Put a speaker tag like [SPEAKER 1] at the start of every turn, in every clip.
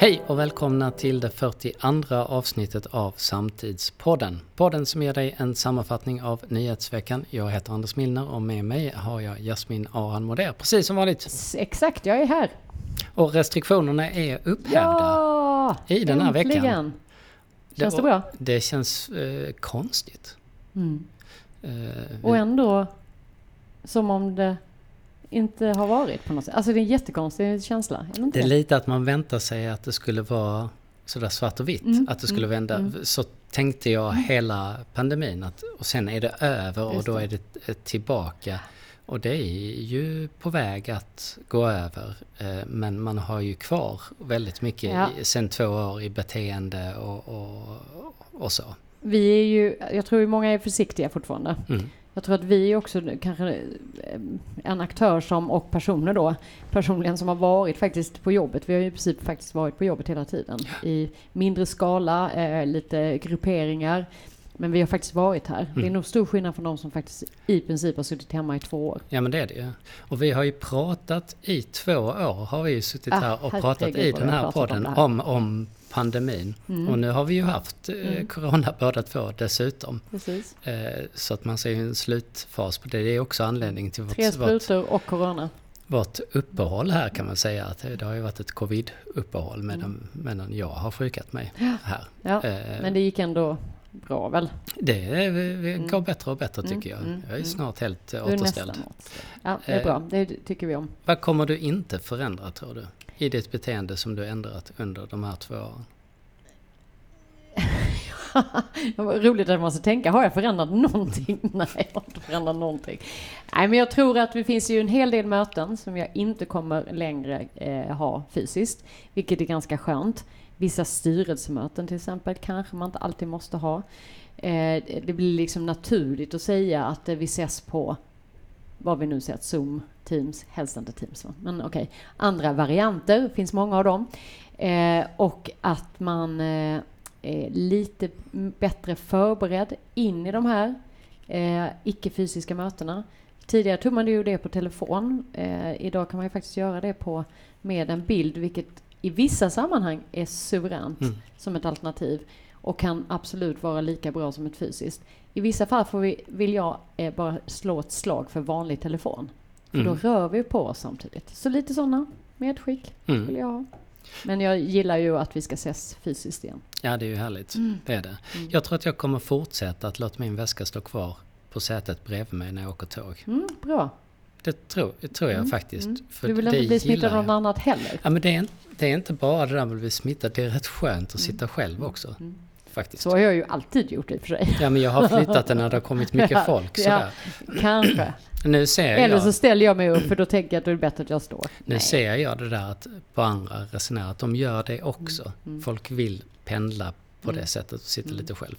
[SPEAKER 1] Hej och välkomna till det 42 avsnittet av Samtidspodden. Podden som ger dig en sammanfattning av nyhetsveckan. Jag heter Anders Milner och med mig har jag Jasmin Aran Moder, precis som vanligt.
[SPEAKER 2] Exakt, jag är här.
[SPEAKER 1] Och restriktionerna är upphävda.
[SPEAKER 2] Ja!
[SPEAKER 1] I den här
[SPEAKER 2] äntligen.
[SPEAKER 1] veckan.
[SPEAKER 2] Känns det bra?
[SPEAKER 1] Det känns eh, konstigt.
[SPEAKER 2] Mm.
[SPEAKER 1] Eh,
[SPEAKER 2] Och ändå som om det inte har varit på något sätt. Alltså det är en jättekonstig känsla. Är det
[SPEAKER 1] är lite att man väntar sig att det skulle vara sådär svart och vitt.
[SPEAKER 2] Mm,
[SPEAKER 1] Att det skulle
[SPEAKER 2] mm,
[SPEAKER 1] vända.
[SPEAKER 2] mm.
[SPEAKER 1] Så tänkte jag hela pandemin. Att, och sen är det över och
[SPEAKER 2] Just
[SPEAKER 1] då är det eh, tillbaka. Och det är ju på väg att gå över. Eh, Men man har ju kvar väldigt mycket
[SPEAKER 2] Ja.
[SPEAKER 1] sen två år i beteende och, och, och så.
[SPEAKER 2] Vi är ju, jag tror många är försiktiga fortfarande.
[SPEAKER 1] Mm.
[SPEAKER 2] Jag tror att vi också kanske eh, en aktör som, och personer då, personligen som har varit faktiskt på jobbet. Vi har ju i princip faktiskt varit på jobbet hela tiden. I mindre skala, eh, lite grupperingar. Men vi har faktiskt varit här. Det är
[SPEAKER 1] Mm.
[SPEAKER 2] nog stor skillnad från de som faktiskt i princip har suttit hemma i två år.
[SPEAKER 1] Ja men det är det ju. Och vi har ju pratat i två år har vi ju suttit
[SPEAKER 2] Ah,
[SPEAKER 1] här och pratat i den här
[SPEAKER 2] om
[SPEAKER 1] podden
[SPEAKER 2] här.
[SPEAKER 1] om, om pandemin.
[SPEAKER 2] Mm.
[SPEAKER 1] Och nu har vi ju haft eh,
[SPEAKER 2] Mm.
[SPEAKER 1] corona båda två dessutom. Eh, så att man ser ju en slutfas på det. Det är också anledning till
[SPEAKER 2] Tre
[SPEAKER 1] vårt, vårt,
[SPEAKER 2] sprutor och corona.
[SPEAKER 1] vårt uppehåll här kan man säga. Att det har ju varit ett covid-uppehåll medan,
[SPEAKER 2] Mm.
[SPEAKER 1] medan jag har sjukat mig här.
[SPEAKER 2] Ja,
[SPEAKER 1] Eh,
[SPEAKER 2] men det gick ändå bra väl?
[SPEAKER 1] det
[SPEAKER 2] Mm.
[SPEAKER 1] går bättre och bättre
[SPEAKER 2] Mm,
[SPEAKER 1] tycker jag.
[SPEAKER 2] mm,
[SPEAKER 1] Jag är
[SPEAKER 2] mm.
[SPEAKER 1] snart helt
[SPEAKER 2] Du
[SPEAKER 1] återställd.
[SPEAKER 2] Ja, det är
[SPEAKER 1] Eh.
[SPEAKER 2] bra. Det tycker vi om.
[SPEAKER 1] Vad kommer du inte förändra tror du? I ditt beteende som du ändrat under de här två åren?
[SPEAKER 2] Det var roligt att man måste tänka, har jag förändrat någonting? Nej, jag har inte förändrat någonting. Nej, men jag tror att det finns ju en hel del möten som jag inte kommer längre eh, ha fysiskt, vilket är ganska skönt. Vissa styrelsemöten till exempel kanske man inte alltid måste ha. Eh, det blir liksom naturligt att säga att eh, vi ses på vad vi nu sett, Zoom, Teams, helst inte Teams. Va? Men okej, andra varianter, finns många av dem. Eh, och att man eh, är lite bättre förberedd in i de här eh, icke-fysiska mötena. Tidigare tog man ju det på telefon. Eh, idag kan man ju faktiskt göra det på, med en bild, vilket i vissa sammanhang är suveränt
[SPEAKER 1] Mm.
[SPEAKER 2] som ett alternativ och kan absolut vara lika bra som ett fysiskt. I vissa fall får vi, vill jag eh, bara slå ett slag för vanlig telefon. För
[SPEAKER 1] Mm.
[SPEAKER 2] då rör vi på oss samtidigt. Så lite sådana medskick vill
[SPEAKER 1] Mm.
[SPEAKER 2] jag ha. Men jag gillar ju att vi ska ses fysiskt igen.
[SPEAKER 1] Ja, det är ju härligt. Det är det.
[SPEAKER 2] Mm.
[SPEAKER 1] Jag tror att jag kommer fortsätta att låta min väska stå kvar på sätet bredvid mig när jag åker tåg.
[SPEAKER 2] Mm, bra.
[SPEAKER 1] Det tror, det tror jag
[SPEAKER 2] Mm,
[SPEAKER 1] faktiskt.
[SPEAKER 2] mm.
[SPEAKER 1] För
[SPEAKER 2] Du vill inte bli smittad av
[SPEAKER 1] jag.
[SPEAKER 2] något annat heller?
[SPEAKER 1] Ja, men det är, det är inte bara det där med att bli smittad. Det är rätt skönt att sitta själv också.
[SPEAKER 2] Mm.
[SPEAKER 1] Faktiskt.
[SPEAKER 2] Så har jag ju alltid gjort i och för sig.
[SPEAKER 1] Ja, men jag har flyttat det när det har kommit mycket folk.
[SPEAKER 2] ja.
[SPEAKER 1] Sådär.
[SPEAKER 2] Kanske.
[SPEAKER 1] Nu ser
[SPEAKER 2] Eller
[SPEAKER 1] jag...
[SPEAKER 2] så ställer jag mig upp för då tänker jag att det är bättre att jag står.
[SPEAKER 1] Nu ser jag det där att på andra resenärer, att de gör det också.
[SPEAKER 2] mm.
[SPEAKER 1] Folk vill pendla på
[SPEAKER 2] Mm.
[SPEAKER 1] det sättet och sitta
[SPEAKER 2] Mm.
[SPEAKER 1] lite själv.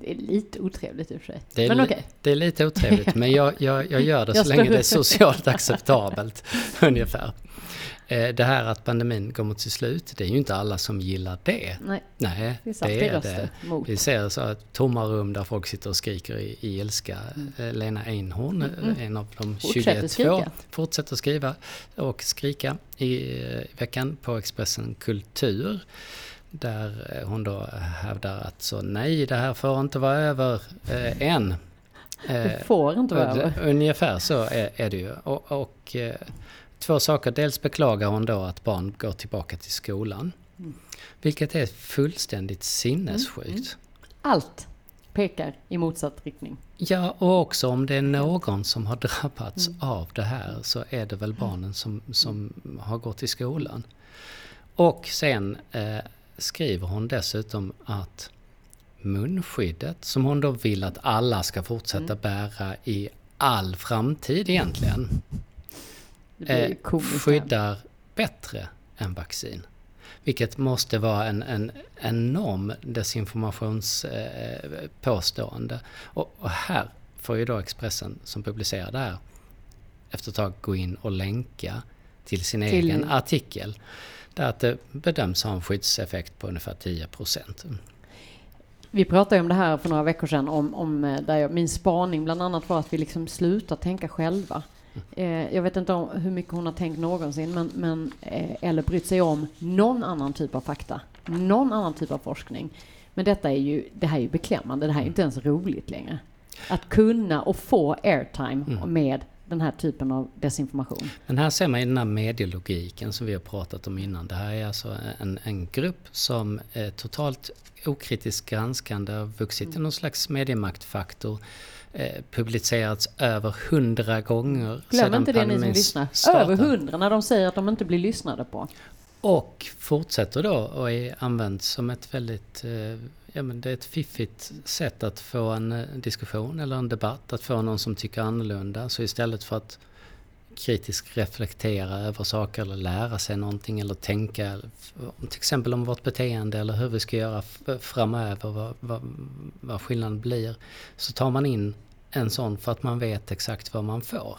[SPEAKER 2] Det är lite otrevligt i och för sig.
[SPEAKER 1] Det är,
[SPEAKER 2] Men okej.
[SPEAKER 1] det är lite otrevligt men jag, jag, jag gör det så länge det är socialt acceptabelt. ungefär. Eh, Det här att pandemin går mot sitt slut, det är ju inte alla som gillar det.
[SPEAKER 2] Nej,
[SPEAKER 1] Nej,
[SPEAKER 2] det är
[SPEAKER 1] det är det.
[SPEAKER 2] mot.
[SPEAKER 1] Vi ser så att tomma rum där folk sitter och skriker i, i ilska. Eh, Lena Einhorn,
[SPEAKER 2] Mm, mm.
[SPEAKER 1] en av de
[SPEAKER 2] Fortsätter
[SPEAKER 1] 22,
[SPEAKER 2] skrika.
[SPEAKER 1] fortsätter skriva och skrika i eh, veckan på Expressen Kultur. Där eh, hon då hävdar att så nej, det här får inte vara över eh, än.
[SPEAKER 2] Det
[SPEAKER 1] Eh,
[SPEAKER 2] får inte vara
[SPEAKER 1] det-
[SPEAKER 2] över.
[SPEAKER 1] Ungefär så är, är det ju. Och, och eh, två saker. Dels beklagar hon då att barn går tillbaka till skolan.
[SPEAKER 2] Mm.
[SPEAKER 1] Vilket är fullständigt sinnessjukt.
[SPEAKER 2] Mm, Allt pekar i motsatt riktning.
[SPEAKER 1] Ja, och också om det är någon som har drabbats
[SPEAKER 2] Mm.
[SPEAKER 1] av det här så är det väl barnen som, som har gått i skolan. Och sen eh, skriver hon dessutom att munskyddet som hon då vill att alla ska fortsätta
[SPEAKER 2] Mm.
[SPEAKER 1] bära i all framtid egentligen eh, skyddar bättre än vaccin. Vilket måste vara en, en enorm desinformationspåstående. Eh, och, och här får ju då Expressen som publicerar det här efter ett tag gå in och länka till sin
[SPEAKER 2] Till-
[SPEAKER 1] egen artikel. Där att det bedöms ha en skyddseffekt på ungefär 10 procent.
[SPEAKER 2] Vi pratade om det här för några veckor sedan, om, om eh, där jag, min spaning bland annat var att vi liksom slutar tänka själva. Eh, jag vet inte om hur mycket hon har tänkt någonsin, men, men, eh, eller brytt sig om någon annan typ av fakta, någon annan typ av forskning. Men detta är ju, det här är ju beklämmande, det här är inte ens roligt längre. Att kunna och få airtime
[SPEAKER 1] Mm.
[SPEAKER 2] med den här typen av desinformation.
[SPEAKER 1] Men här ser man ju den här medielogiken som vi har pratat om innan. Det här är alltså en, en grupp som är totalt okritiskt granskande har vuxit till någon slags mediemaktfaktor. Eh, publicerats över hundra gånger
[SPEAKER 2] Glöm
[SPEAKER 1] sedan
[SPEAKER 2] inte det ni som lyssnar. Över hundra när de säger att de inte blir lyssnade på.
[SPEAKER 1] Och fortsätter då och är använt som ett väldigt, eh, ja men det är ett fiffigt sätt att få en eh, diskussion eller en debatt, att få någon som tycker annorlunda. Så istället för att kritiskt reflektera över saker eller lära sig någonting eller tänka till exempel om vårt beteende eller hur vi ska göra framöver, vad, vad, vad skillnaden blir. Så tar man in en sån för att man vet exakt vad man får.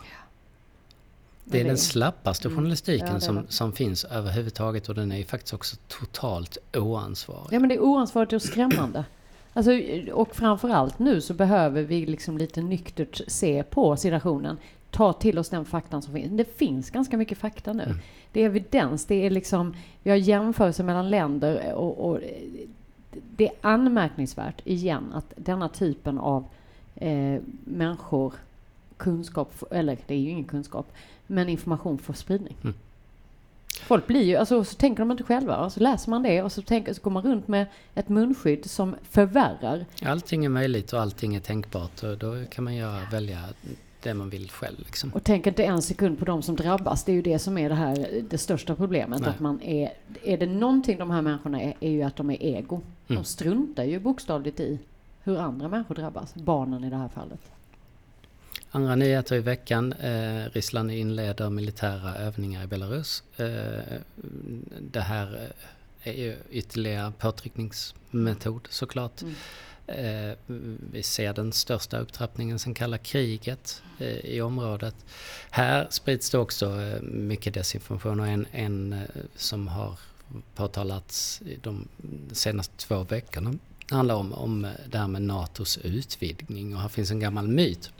[SPEAKER 1] Det är den slappaste
[SPEAKER 2] Mm.
[SPEAKER 1] journalistiken
[SPEAKER 2] Ja,
[SPEAKER 1] som, som finns överhuvudtaget och den är ju faktiskt också totalt oansvarig.
[SPEAKER 2] Ja, men det är oansvarigt och skrämmande. Alltså, och framförallt nu så behöver vi liksom lite nyktert se på situationen. Ta till oss den faktan som finns. Det finns ganska mycket fakta nu.
[SPEAKER 1] Mm.
[SPEAKER 2] Det är evidens. Det är liksom, vi har jämförelser mellan länder och, och det är anmärkningsvärt igen att denna typen av eh, människor kunskap, eller det är ju ingen kunskap, men information får spridning.
[SPEAKER 1] Mm.
[SPEAKER 2] Folk blir ju, alltså så tänker de inte själva, och så läser man det och så, tänker, så går man runt med ett munskydd som förvärrar.
[SPEAKER 1] Allting är möjligt och allting är tänkbart och då kan man göra, välja det man vill själv. Liksom.
[SPEAKER 2] Och tänk inte en sekund på de som drabbas. Det är ju det som är det här, det största problemet.
[SPEAKER 1] Nej.
[SPEAKER 2] Att man är, är det någonting de här människorna är, är ju att de är ego.
[SPEAKER 1] Mm.
[SPEAKER 2] De struntar ju bokstavligt i hur andra människor drabbas. Barnen i det här fallet.
[SPEAKER 1] Andra nyheter i veckan. Eh, Ryssland inleder militära övningar i Belarus. Eh, det här eh, är ju ytterligare påtryckningsmetod såklart.
[SPEAKER 2] Mm.
[SPEAKER 1] Eh, vi ser den största upptrappningen sedan kalla kriget eh, i området. Här sprids det också eh, mycket desinformation och en, en eh, som har påtalats de senaste två veckorna handlar om, om det här med NATOs utvidgning och här finns en gammal myt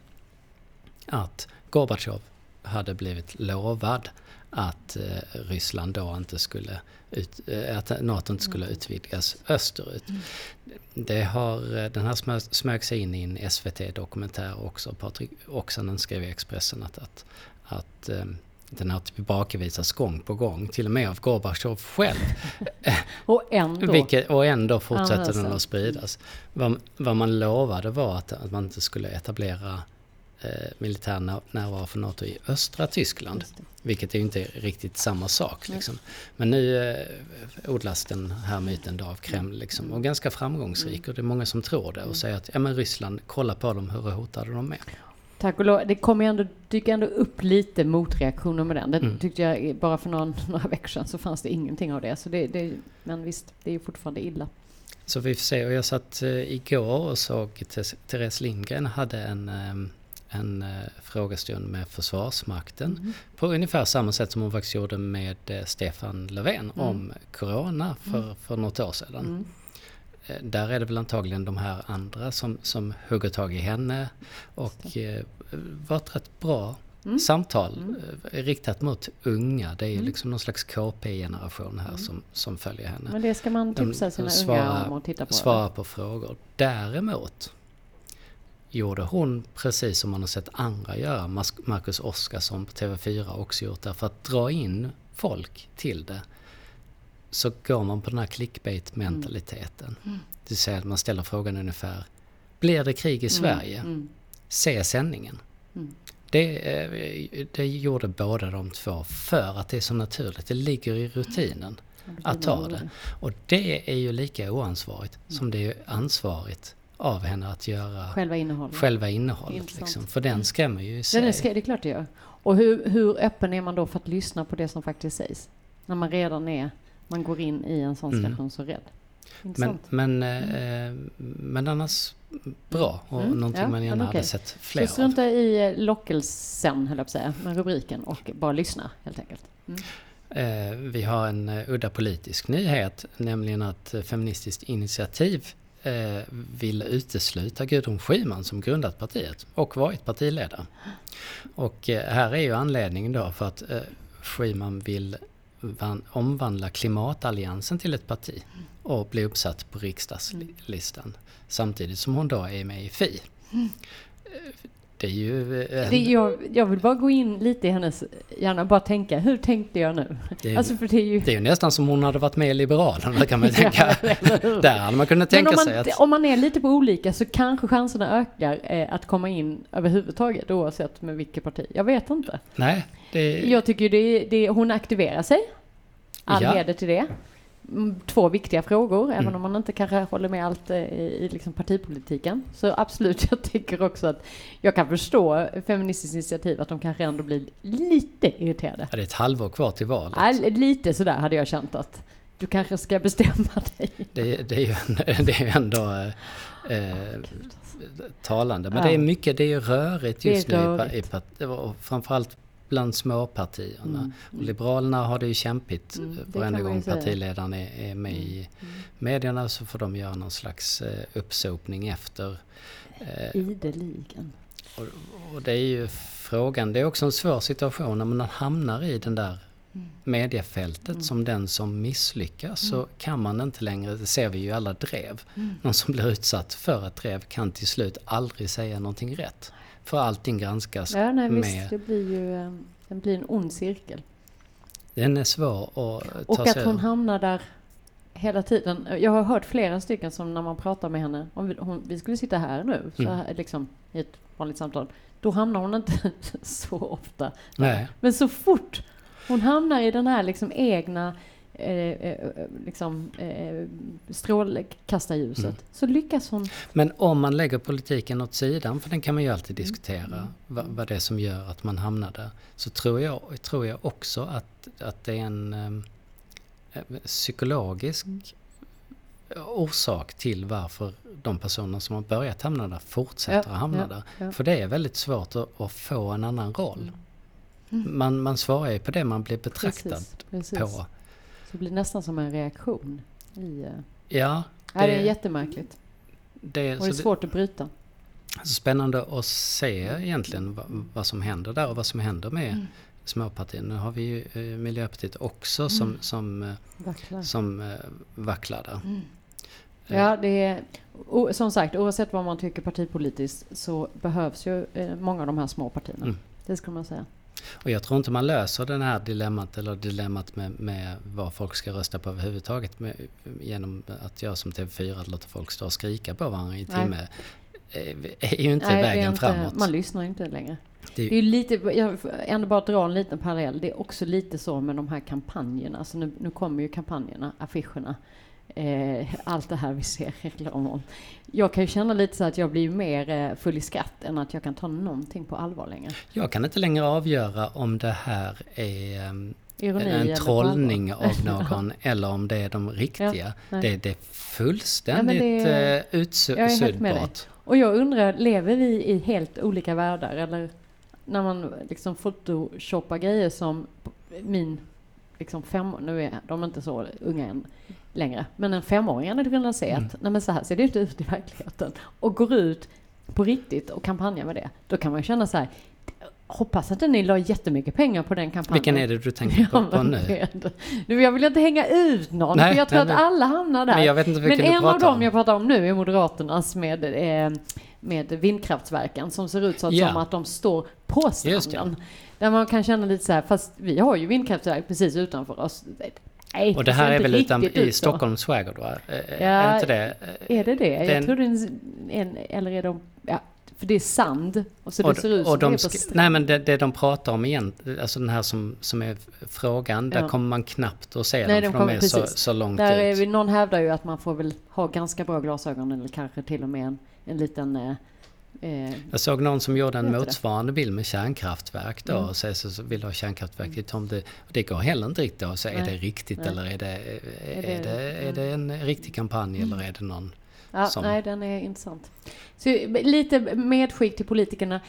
[SPEAKER 1] att Gorbatjov hade blivit lovad att eh, Ryssland då inte skulle ut, eh, att NATO inte skulle utvidgas österut. Det har, eh, den här smö, smög sig in i en SVT-dokumentär också. Patrik Oksanen skrev i Expressen att, att, att den har tillbakavisats gång på gång, till och med av Gorbatjov själv.
[SPEAKER 2] Och ändå.
[SPEAKER 1] Vilket, och ändå fortsätter den att spridas. Vad, vad man lovade var att, att man inte skulle etablera militär när- närvaro för NATO i östra Tyskland. Vilket är ju inte riktigt samma sak. Liksom. Men nu eh, odlas den här myten då av Kreml liksom, och ganska framgångsrik. Och det är många som tror det och säger att ja, men Ryssland, kolla på dem, hur hotade de är.
[SPEAKER 2] Tack och lov. Det kommer ju ändå, dyker ändå upp lite motreaktioner med den. Det
[SPEAKER 1] Mm.
[SPEAKER 2] tyckte jag bara för någon, några veckor sedan så fanns det ingenting av det. Så det, det, men visst, det är ju fortfarande illa.
[SPEAKER 1] Så vi får se. Och jag satt eh, igår och såg Therese- Lindgren hade en, eh, en eh, frågestund med Försvarsmakten.
[SPEAKER 2] Mm.
[SPEAKER 1] På ungefär samma sätt som hon faktiskt gjorde med eh, Stefan Löfven
[SPEAKER 2] Mm.
[SPEAKER 1] om Corona för, för något år sedan.
[SPEAKER 2] Mm.
[SPEAKER 1] Eh, Där är det väl antagligen de här andra som, som hugger tag i henne och eh, var ett rätt bra
[SPEAKER 2] Mm.
[SPEAKER 1] samtal
[SPEAKER 2] Mm.
[SPEAKER 1] riktat mot unga. Det är
[SPEAKER 2] Mm.
[SPEAKER 1] liksom någon slags KP-generation här
[SPEAKER 2] Mm.
[SPEAKER 1] som, som följer henne.
[SPEAKER 2] Men det ska man tipsa
[SPEAKER 1] de
[SPEAKER 2] sina
[SPEAKER 1] svarar-
[SPEAKER 2] unga om och titta på.
[SPEAKER 1] Svara på frågor. Däremot gjorde hon precis som man har sett andra göra. Marcus Oskarsson på TV4 har också gjort det. För att dra in folk till det så går man på den här clickbait-mentaliteten.
[SPEAKER 2] Mm.
[SPEAKER 1] Det vill säga att man ställer frågan ungefär Blir det krig i Sverige?
[SPEAKER 2] Mm.
[SPEAKER 1] Se sändningen.
[SPEAKER 2] Mm.
[SPEAKER 1] Det, eh, det gjorde båda de två för att det är så naturligt. Det ligger i rutinen.
[SPEAKER 2] Mm.
[SPEAKER 1] att ta det. Och det är ju lika oansvarigt som det är ansvarigt av henne att göra
[SPEAKER 2] Själva innehållet.
[SPEAKER 1] själva innehållet. Liksom. För den skrämmer ju i sig.
[SPEAKER 2] Den är, det är klart det gör. Och hur, hur öppen är man då för att lyssna på det som faktiskt sägs? När man redan är, man går in i en sån
[SPEAKER 1] Mm.
[SPEAKER 2] situation så rädd.
[SPEAKER 1] men, men, eh, men annars bra och
[SPEAKER 2] Mm.
[SPEAKER 1] någonting
[SPEAKER 2] Ja,
[SPEAKER 1] man gärna
[SPEAKER 2] men
[SPEAKER 1] hade sett
[SPEAKER 2] så
[SPEAKER 1] fler av.
[SPEAKER 2] strunta i eh, lockelsen, höll jag på att säga, med rubriken och bara lyssna helt enkelt. Mm.
[SPEAKER 1] Eh, vi har en eh, udda politisk nyhet, nämligen att eh, Feministiskt initiativ eh, vill utesluta Gudrun Schyman som grundat partiet och varit partiledare. Och eh, här är ju anledningen då för att eh, Schyman vill van, omvandla klimatalliansen till ett parti och bli uppsatt på riksdagslistan samtidigt som hon då är med i Fi. Det är ju... En,
[SPEAKER 2] Det, jag, jag vill bara gå in lite i hennes hjärna bara tänka, hur tänkte jag nu?
[SPEAKER 1] det, är,
[SPEAKER 2] Alltså för det är ju...
[SPEAKER 1] det är ju nästan som hon hade varit med i Liberalerna kan man tänka. Där hade man kunnat tänka
[SPEAKER 2] om man,
[SPEAKER 1] sig att...
[SPEAKER 2] om man är lite på olika så kanske chanserna ökar eh, att komma in överhuvudtaget oavsett med vilket parti. Jag vet inte.
[SPEAKER 1] Nej, det,
[SPEAKER 2] Jag tycker ju det, det, hon aktiverar sig. All
[SPEAKER 1] Ja.
[SPEAKER 2] heder till det. Två viktiga frågor, även
[SPEAKER 1] Mm.
[SPEAKER 2] om man inte kanske håller med allt eh, i, i liksom partipolitiken. Så absolut, jag tycker också att jag kan förstå Feministiskt initiativ, att de kanske ändå blir lite irriterade.
[SPEAKER 1] ja, det är ett halvår kvar till valet.
[SPEAKER 2] Ja, lite sådär hade jag känt att du kanske ska bestämma dig.
[SPEAKER 1] Det, det, är, ju, det är ändå eh, eh, talande. Men
[SPEAKER 2] Ja.
[SPEAKER 1] det är mycket, det är rörigt
[SPEAKER 2] Det är
[SPEAKER 1] just nu i,
[SPEAKER 2] rörigt.
[SPEAKER 1] i, framförallt bland småpartierna.
[SPEAKER 2] Mm,
[SPEAKER 1] Och Liberalerna har det ju kämpigt
[SPEAKER 2] Mm, det
[SPEAKER 1] varenda gång partiledaren är, är med i
[SPEAKER 2] Mm.
[SPEAKER 1] medierna så får de göra någon slags eh, uppsopning efter. Eh,
[SPEAKER 2] Ideligen.
[SPEAKER 1] och, och det är ju frågan, det är också en svår situation när man hamnar i den där
[SPEAKER 2] Mm.
[SPEAKER 1] mediefältet som den som misslyckas så kan man inte längre, det ser vi ju alla drev, någon som blir utsatt för ett drev kan till slut aldrig säga någonting rätt. För allting granskas
[SPEAKER 2] Ja, nej,
[SPEAKER 1] med,
[SPEAKER 2] visst, det blir ju eh, det blir en ond cirkel.
[SPEAKER 1] den är svår att ta
[SPEAKER 2] Och
[SPEAKER 1] sig
[SPEAKER 2] att hon
[SPEAKER 1] ur.
[SPEAKER 2] hamnar där hela tiden. Jag har hört flera stycken som när man pratar med henne, om vi, hon, vi skulle sitta här nu, så
[SPEAKER 1] Mm.
[SPEAKER 2] här, liksom i ett vanligt samtal, då hamnar hon inte så ofta.
[SPEAKER 1] Nej,
[SPEAKER 2] Men så fort hon hamnar i den här liksom egna eh, eh, liksom, eh, strålkastarljuset
[SPEAKER 1] Mm.
[SPEAKER 2] så lyckas hon.
[SPEAKER 1] men om man lägger politiken åt sidan, för den kan man ju alltid diskutera,
[SPEAKER 2] Mm.
[SPEAKER 1] vad, vad det är som gör att man hamnar där. Så tror jag, tror jag också att, att det är en eh, psykologisk orsak till varför de personer som har börjat hamna där fortsätter
[SPEAKER 2] Ja,
[SPEAKER 1] att hamna
[SPEAKER 2] ja,
[SPEAKER 1] där.
[SPEAKER 2] ja.
[SPEAKER 1] För det är väldigt svårt att, att få en annan roll.
[SPEAKER 2] Mm.
[SPEAKER 1] Man, man svarar ju på det man blir betraktad
[SPEAKER 2] Precis, precis.
[SPEAKER 1] på.
[SPEAKER 2] Så det blir nästan som en reaktion. I, eh,
[SPEAKER 1] Ja,
[SPEAKER 2] ja, det är
[SPEAKER 1] Det-
[SPEAKER 2] jättemärkligt.
[SPEAKER 1] det,
[SPEAKER 2] Och det är
[SPEAKER 1] det
[SPEAKER 2] svårt att bryta.
[SPEAKER 1] så spännande att se egentligen vad, vad som händer där och vad som händer med
[SPEAKER 2] Mm.
[SPEAKER 1] småpartier. Nu har vi ju eh, Miljöpartiet också som,
[SPEAKER 2] Mm.
[SPEAKER 1] som, eh,
[SPEAKER 2] Vacklar.
[SPEAKER 1] som vacklar där.
[SPEAKER 2] Mm. Ja, det är, o, som sagt, oavsett vad man tycker partipolitiskt så behövs ju många av de här små partierna.
[SPEAKER 1] Mm.
[SPEAKER 2] Det ska man säga.
[SPEAKER 1] Och jag tror inte man löser det här dilemmat eller dilemmat med, med vad folk ska rösta på överhuvudtaget med, genom att jag som TV4 låter folk stå och skrika på varandra i en timme. eh, är ju inte
[SPEAKER 2] Nej,
[SPEAKER 1] vägen
[SPEAKER 2] inte,
[SPEAKER 1] framåt.
[SPEAKER 2] Man lyssnar inte längre.
[SPEAKER 1] Det är
[SPEAKER 2] Det är lite, jag får ändå bara dra en liten parallell. Det är också lite så med de här kampanjerna. Alltså nu, nu kommer ju kampanjerna, affischerna. Eh, allt det här vi ser reklam om. Jag kan ju känna lite så att jag blir mer eh, full i skratt än att jag kan ta någonting på allvar längre.
[SPEAKER 1] Jag kan inte längre avgöra om det här är ehm,
[SPEAKER 2] Ironi
[SPEAKER 1] en trollning av någon eller om det är de riktiga.
[SPEAKER 2] nej.
[SPEAKER 1] det, det är fullständigt
[SPEAKER 2] Ja, är-
[SPEAKER 1] eh, utsuddbart.
[SPEAKER 2] Och jag undrar, lever vi i helt olika världar? Eller när man liksom photoshoppar grejer som min liksom fem, nu är de inte så unga än längre, men en femåring hade kunnat se
[SPEAKER 1] Mm.
[SPEAKER 2] att nej men så här ser det inte ut i verkligheten och går ut på riktigt och kampanjar med det. Då kan man känna så här, hoppas att ni la jättemycket pengar på den kampanjen.
[SPEAKER 1] Vilken är det du tänker på, på nu?
[SPEAKER 2] Nu, jag vill inte hänga ut någon,
[SPEAKER 1] Nej,
[SPEAKER 2] för jag tror
[SPEAKER 1] nej,
[SPEAKER 2] att alla hamnar där.
[SPEAKER 1] Men jag vet inte
[SPEAKER 2] Men en av dem
[SPEAKER 1] om.
[SPEAKER 2] jag pratar om nu är Moderaternas med, eh, med vindkraftverken som ser ut så att,
[SPEAKER 1] Ja.
[SPEAKER 2] som att de står på
[SPEAKER 1] det.
[SPEAKER 2] stranden. Där man kan känna lite så här, fast vi har ju vindkraftverk precis utanför oss. Nej,
[SPEAKER 1] Och det här är
[SPEAKER 2] inte
[SPEAKER 1] väl utan, i
[SPEAKER 2] ut.
[SPEAKER 1] Stockholms skärgård va? Eh,
[SPEAKER 2] Ja,
[SPEAKER 1] är inte det?
[SPEAKER 2] Är det det?
[SPEAKER 1] Den-
[SPEAKER 2] Jag tror det är en, en eller är de, ja, för det är sand och så
[SPEAKER 1] Och,
[SPEAKER 2] det ser ut som det är
[SPEAKER 1] de,
[SPEAKER 2] på strand.
[SPEAKER 1] nej men det, det de pratar om igen, alltså den här som, som är frågan, där
[SPEAKER 2] Ja.
[SPEAKER 1] kommer man knappt att se
[SPEAKER 2] Nej,
[SPEAKER 1] dem
[SPEAKER 2] de
[SPEAKER 1] för de
[SPEAKER 2] kommer-
[SPEAKER 1] är så,
[SPEAKER 2] precis.
[SPEAKER 1] så långt
[SPEAKER 2] Där är
[SPEAKER 1] ut.
[SPEAKER 2] vi, någon hävdar ju att man får väl ha ganska bra glasögon eller kanske till och med en, en liten eh, eh,
[SPEAKER 1] Jag såg någon som gjorde en motsvarande bild med kärnkraftverk då
[SPEAKER 2] Mm.
[SPEAKER 1] och säger så, så vill ha kärnkraftverk i tomte. Och det går heller inte riktigt att säga, är det riktigt
[SPEAKER 2] Nej.
[SPEAKER 1] eller är det, är,
[SPEAKER 2] det-
[SPEAKER 1] det, är det en riktig kampanj eller är det någon?
[SPEAKER 2] Ja,
[SPEAKER 1] som-
[SPEAKER 2] nej, den är intressant. Så lite medskick till politikerna.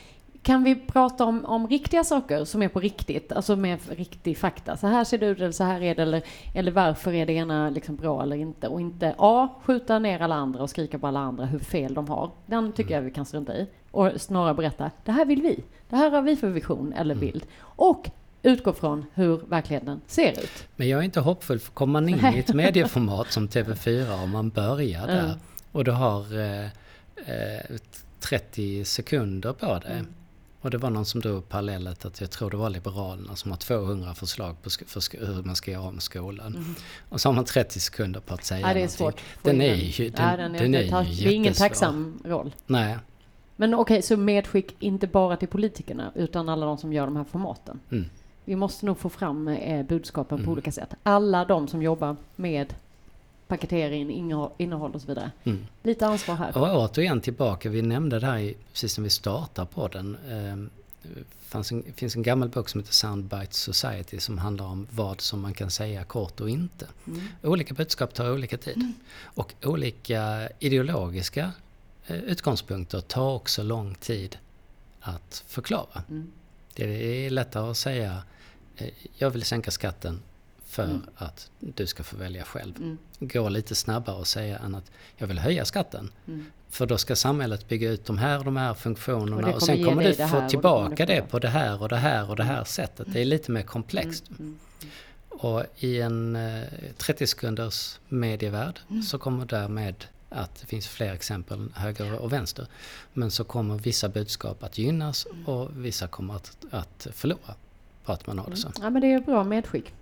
[SPEAKER 2] kan vi prata om, om riktiga saker som är på riktigt, alltså med riktig fakta? Så här ser det ut, eller så här är det, eller, eller varför är det ena liksom bra eller inte? Och inte A, skjuta ner alla andra och skrika på alla andra hur fel de har. Den tycker jag vi kan strunta i. Och snarare berätta, det här vill vi. Det här har vi för vision eller bild. Och utgå från hur verkligheten ser ut.
[SPEAKER 1] Men jag är inte hoppfull, för kommer man in i ett medieformat som TV4 och man börjar där
[SPEAKER 2] Mm.
[SPEAKER 1] Och du har eh, eh, 30 sekunder på dig.
[SPEAKER 2] Mm.
[SPEAKER 1] Och det var någon som drog parallellet att jag tror det var Liberalerna som har 200 förslag på för hur man ska göra om skolan. Och så har man 30 sekunder på att säga
[SPEAKER 2] Mm. Ja, det är svårt.
[SPEAKER 1] Den är ju, den,
[SPEAKER 2] Ja, den är,
[SPEAKER 1] den är ju
[SPEAKER 2] det är ingen tacksam roll.
[SPEAKER 1] Nej.
[SPEAKER 2] Men okej, så medskick inte bara till politikerna utan alla de som gör de här formaten.
[SPEAKER 1] Mm.
[SPEAKER 2] Vi måste nog få fram eh, budskapen
[SPEAKER 1] Mm.
[SPEAKER 2] på olika sätt. Alla de som jobbar med paketering, innehåll, och så vidare.
[SPEAKER 1] Mm.
[SPEAKER 2] Lite ansvar här.
[SPEAKER 1] Och återigen tillbaka, vi nämnde det här i, precis när vi startade på den. Det en, finns en gammal bok som heter Soundbite Society som handlar om vad som man kan säga kort och inte.
[SPEAKER 2] Mm.
[SPEAKER 1] Olika budskap tar olika tid. Och olika ideologiska eh, utgångspunkter tar också lång tid att förklara.
[SPEAKER 2] Mm.
[SPEAKER 1] Det är lättare att säga eh, jag vill sänka skatten för
[SPEAKER 2] Mm.
[SPEAKER 1] att du ska få välja själv.
[SPEAKER 2] Mm.
[SPEAKER 1] Gå lite snabbare att säga än att jag vill höja skatten.
[SPEAKER 2] Mm.
[SPEAKER 1] För då ska samhället bygga ut de här och de här funktionerna
[SPEAKER 2] Och
[SPEAKER 1] och, sen kommer du få
[SPEAKER 2] och det
[SPEAKER 1] tillbaka det, på det här och det här och det här sättet. Det är lite mer komplext.
[SPEAKER 2] Mm.
[SPEAKER 1] Och i en eh, 30 sekunders medievärld
[SPEAKER 2] Mm.
[SPEAKER 1] så kommer därmed att det finns fler exempel, höger och vänster. Men så kommer vissa budskap att gynnas
[SPEAKER 2] Mm.
[SPEAKER 1] och vissa kommer att, att förlora på att man har det så.
[SPEAKER 2] Ja, men det är bra medskick.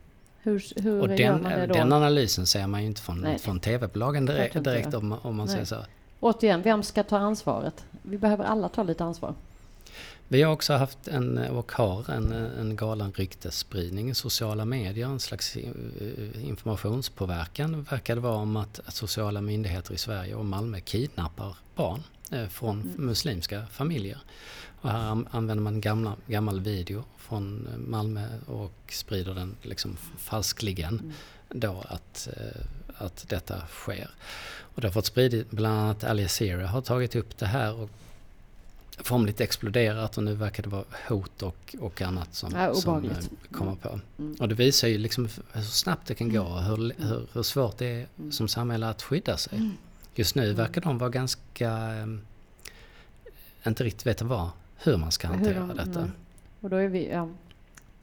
[SPEAKER 2] Hur, hur
[SPEAKER 1] Och den, den analysen ser man ju inte från,
[SPEAKER 2] Nej.
[SPEAKER 1] från TV-bolagen direkt, direkt om, om man
[SPEAKER 2] Nej.
[SPEAKER 1] säger så.
[SPEAKER 2] Återigen, vem ska ta ansvaret? Vi behöver alla ta lite ansvar.
[SPEAKER 1] Vi har också haft en, och har en, en galen ryktesspridning i sociala medier, en slags eh, informationspåverkan verkar det vara om att, att sociala myndigheter i Sverige och Malmö kidnappar barn eh, från
[SPEAKER 2] Mm.
[SPEAKER 1] muslimska familjer. Och här an- använder man gamla, gammal video från eh, Malmö och sprider den liksom falskligen
[SPEAKER 2] Mm.
[SPEAKER 1] då att, eh, att detta sker. Och det har fått spridit, bland annat Al Jazeera har tagit upp det här och formligt exploderat och nu verkar det vara hot och, och annat som,
[SPEAKER 2] Ja,
[SPEAKER 1] som eh, kommer på.
[SPEAKER 2] Mm.
[SPEAKER 1] Och det visar ju liksom hur snabbt det kan gå och hur, hur, hur svårt det är
[SPEAKER 2] Mm.
[SPEAKER 1] som samhälle att skydda sig. Just nu verkar de vara ganska, inte riktigt veta vad, hur man ska
[SPEAKER 2] Hur
[SPEAKER 1] hantera
[SPEAKER 2] de-
[SPEAKER 1] detta.
[SPEAKER 2] nej. Och då är vi ja,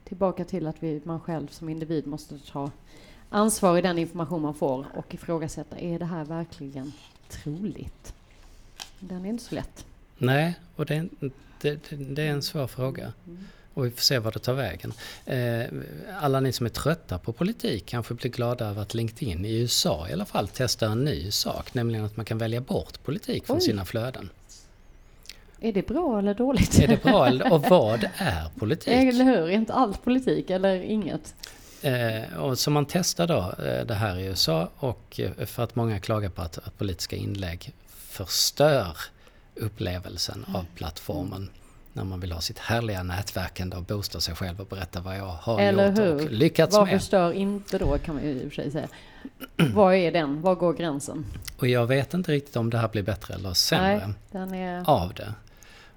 [SPEAKER 2] tillbaka till att vi, man själv som individ måste ta ansvar i den information man får och ifrågasätta, är det här verkligen troligt? Den är inte så lätt.
[SPEAKER 1] Nej, och det, är det, det är en svår fråga.
[SPEAKER 2] Mm.
[SPEAKER 1] Och vi får se vad det tar vägen. Eh, alla ni som är trötta på politik kanske blir glada över att LinkedIn i USA i alla fall testar en ny sak, nämligen att man kan välja bort politik från
[SPEAKER 2] Oj.
[SPEAKER 1] sina flöden.
[SPEAKER 2] Är det bra eller dåligt?
[SPEAKER 1] Är det bra eller- och vad är politik?
[SPEAKER 2] Eller hur? Är inte allt politik eller inget?
[SPEAKER 1] Eh, och så man testar då eh, det här i USA och eh, för att många klagar på att, att politiska inlägg förstör upplevelsen
[SPEAKER 2] Mm.
[SPEAKER 1] av plattformen. När man vill ha sitt härliga nätverkande och boosta sig själv och berätta vad jag har
[SPEAKER 2] Eller
[SPEAKER 1] gjort och
[SPEAKER 2] hur?
[SPEAKER 1] lyckats
[SPEAKER 2] Vad
[SPEAKER 1] med.
[SPEAKER 2] förstör inte då kan man ju i och för sig säga. Vad är den? Var går gränsen?
[SPEAKER 1] Och jag vet inte riktigt om det här blir bättre eller sämre
[SPEAKER 2] Nej, är
[SPEAKER 1] av det.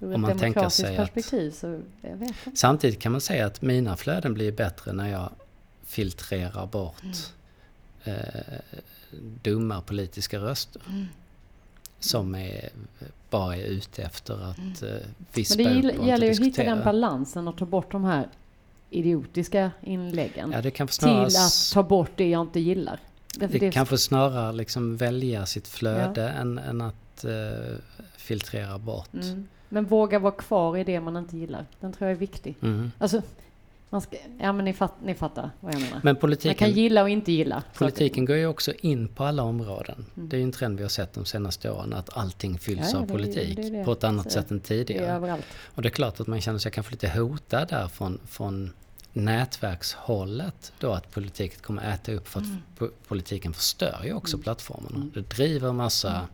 [SPEAKER 2] Ur
[SPEAKER 1] om man tänker sig att-
[SPEAKER 2] perspektiv så jag vet inte.
[SPEAKER 1] Samtidigt kan man säga att mina flöden blir bättre när jag filtrerar bort
[SPEAKER 2] Mm.
[SPEAKER 1] eh, dumma politiska röster.
[SPEAKER 2] Mm.
[SPEAKER 1] Som är, bara är ute efter att eh,
[SPEAKER 2] Men
[SPEAKER 1] vispa
[SPEAKER 2] det
[SPEAKER 1] upp och
[SPEAKER 2] gäller ju att hitta den balansen och ta bort de här idiotiska inläggen.
[SPEAKER 1] Ja, det kan få
[SPEAKER 2] till att
[SPEAKER 1] snarare,
[SPEAKER 2] ta bort det jag inte gillar. Därför
[SPEAKER 1] det
[SPEAKER 2] det-
[SPEAKER 1] kan få snarare liksom välja sitt flöde än, än att eh, filtrera bort.
[SPEAKER 2] mm. Men våga vara kvar i det man inte gillar. Den tror jag är viktig.
[SPEAKER 1] Mm.
[SPEAKER 2] Alltså, man ska, ja men ni, fatt, ni fattar vad jag menar.
[SPEAKER 1] Men
[SPEAKER 2] man kan
[SPEAKER 1] politiken,
[SPEAKER 2] gilla och inte gilla. saker.
[SPEAKER 1] politiken går ju också in på alla områden.
[SPEAKER 2] Mm.
[SPEAKER 1] Det är ju en trend vi har sett de senaste åren att allting fylls
[SPEAKER 2] Ja,
[SPEAKER 1] av
[SPEAKER 2] det
[SPEAKER 1] politik
[SPEAKER 2] det det.
[SPEAKER 1] på ett annat
[SPEAKER 2] Så
[SPEAKER 1] sätt än
[SPEAKER 2] Det
[SPEAKER 1] tidigare.
[SPEAKER 2] överallt.
[SPEAKER 1] Och det är klart att man känner sig kanske lite hotad där från, från nätverkshållet då att politiken kommer äta upp för att
[SPEAKER 2] Mm.
[SPEAKER 1] po- politiken förstör ju också plattformarna. Det driver massa,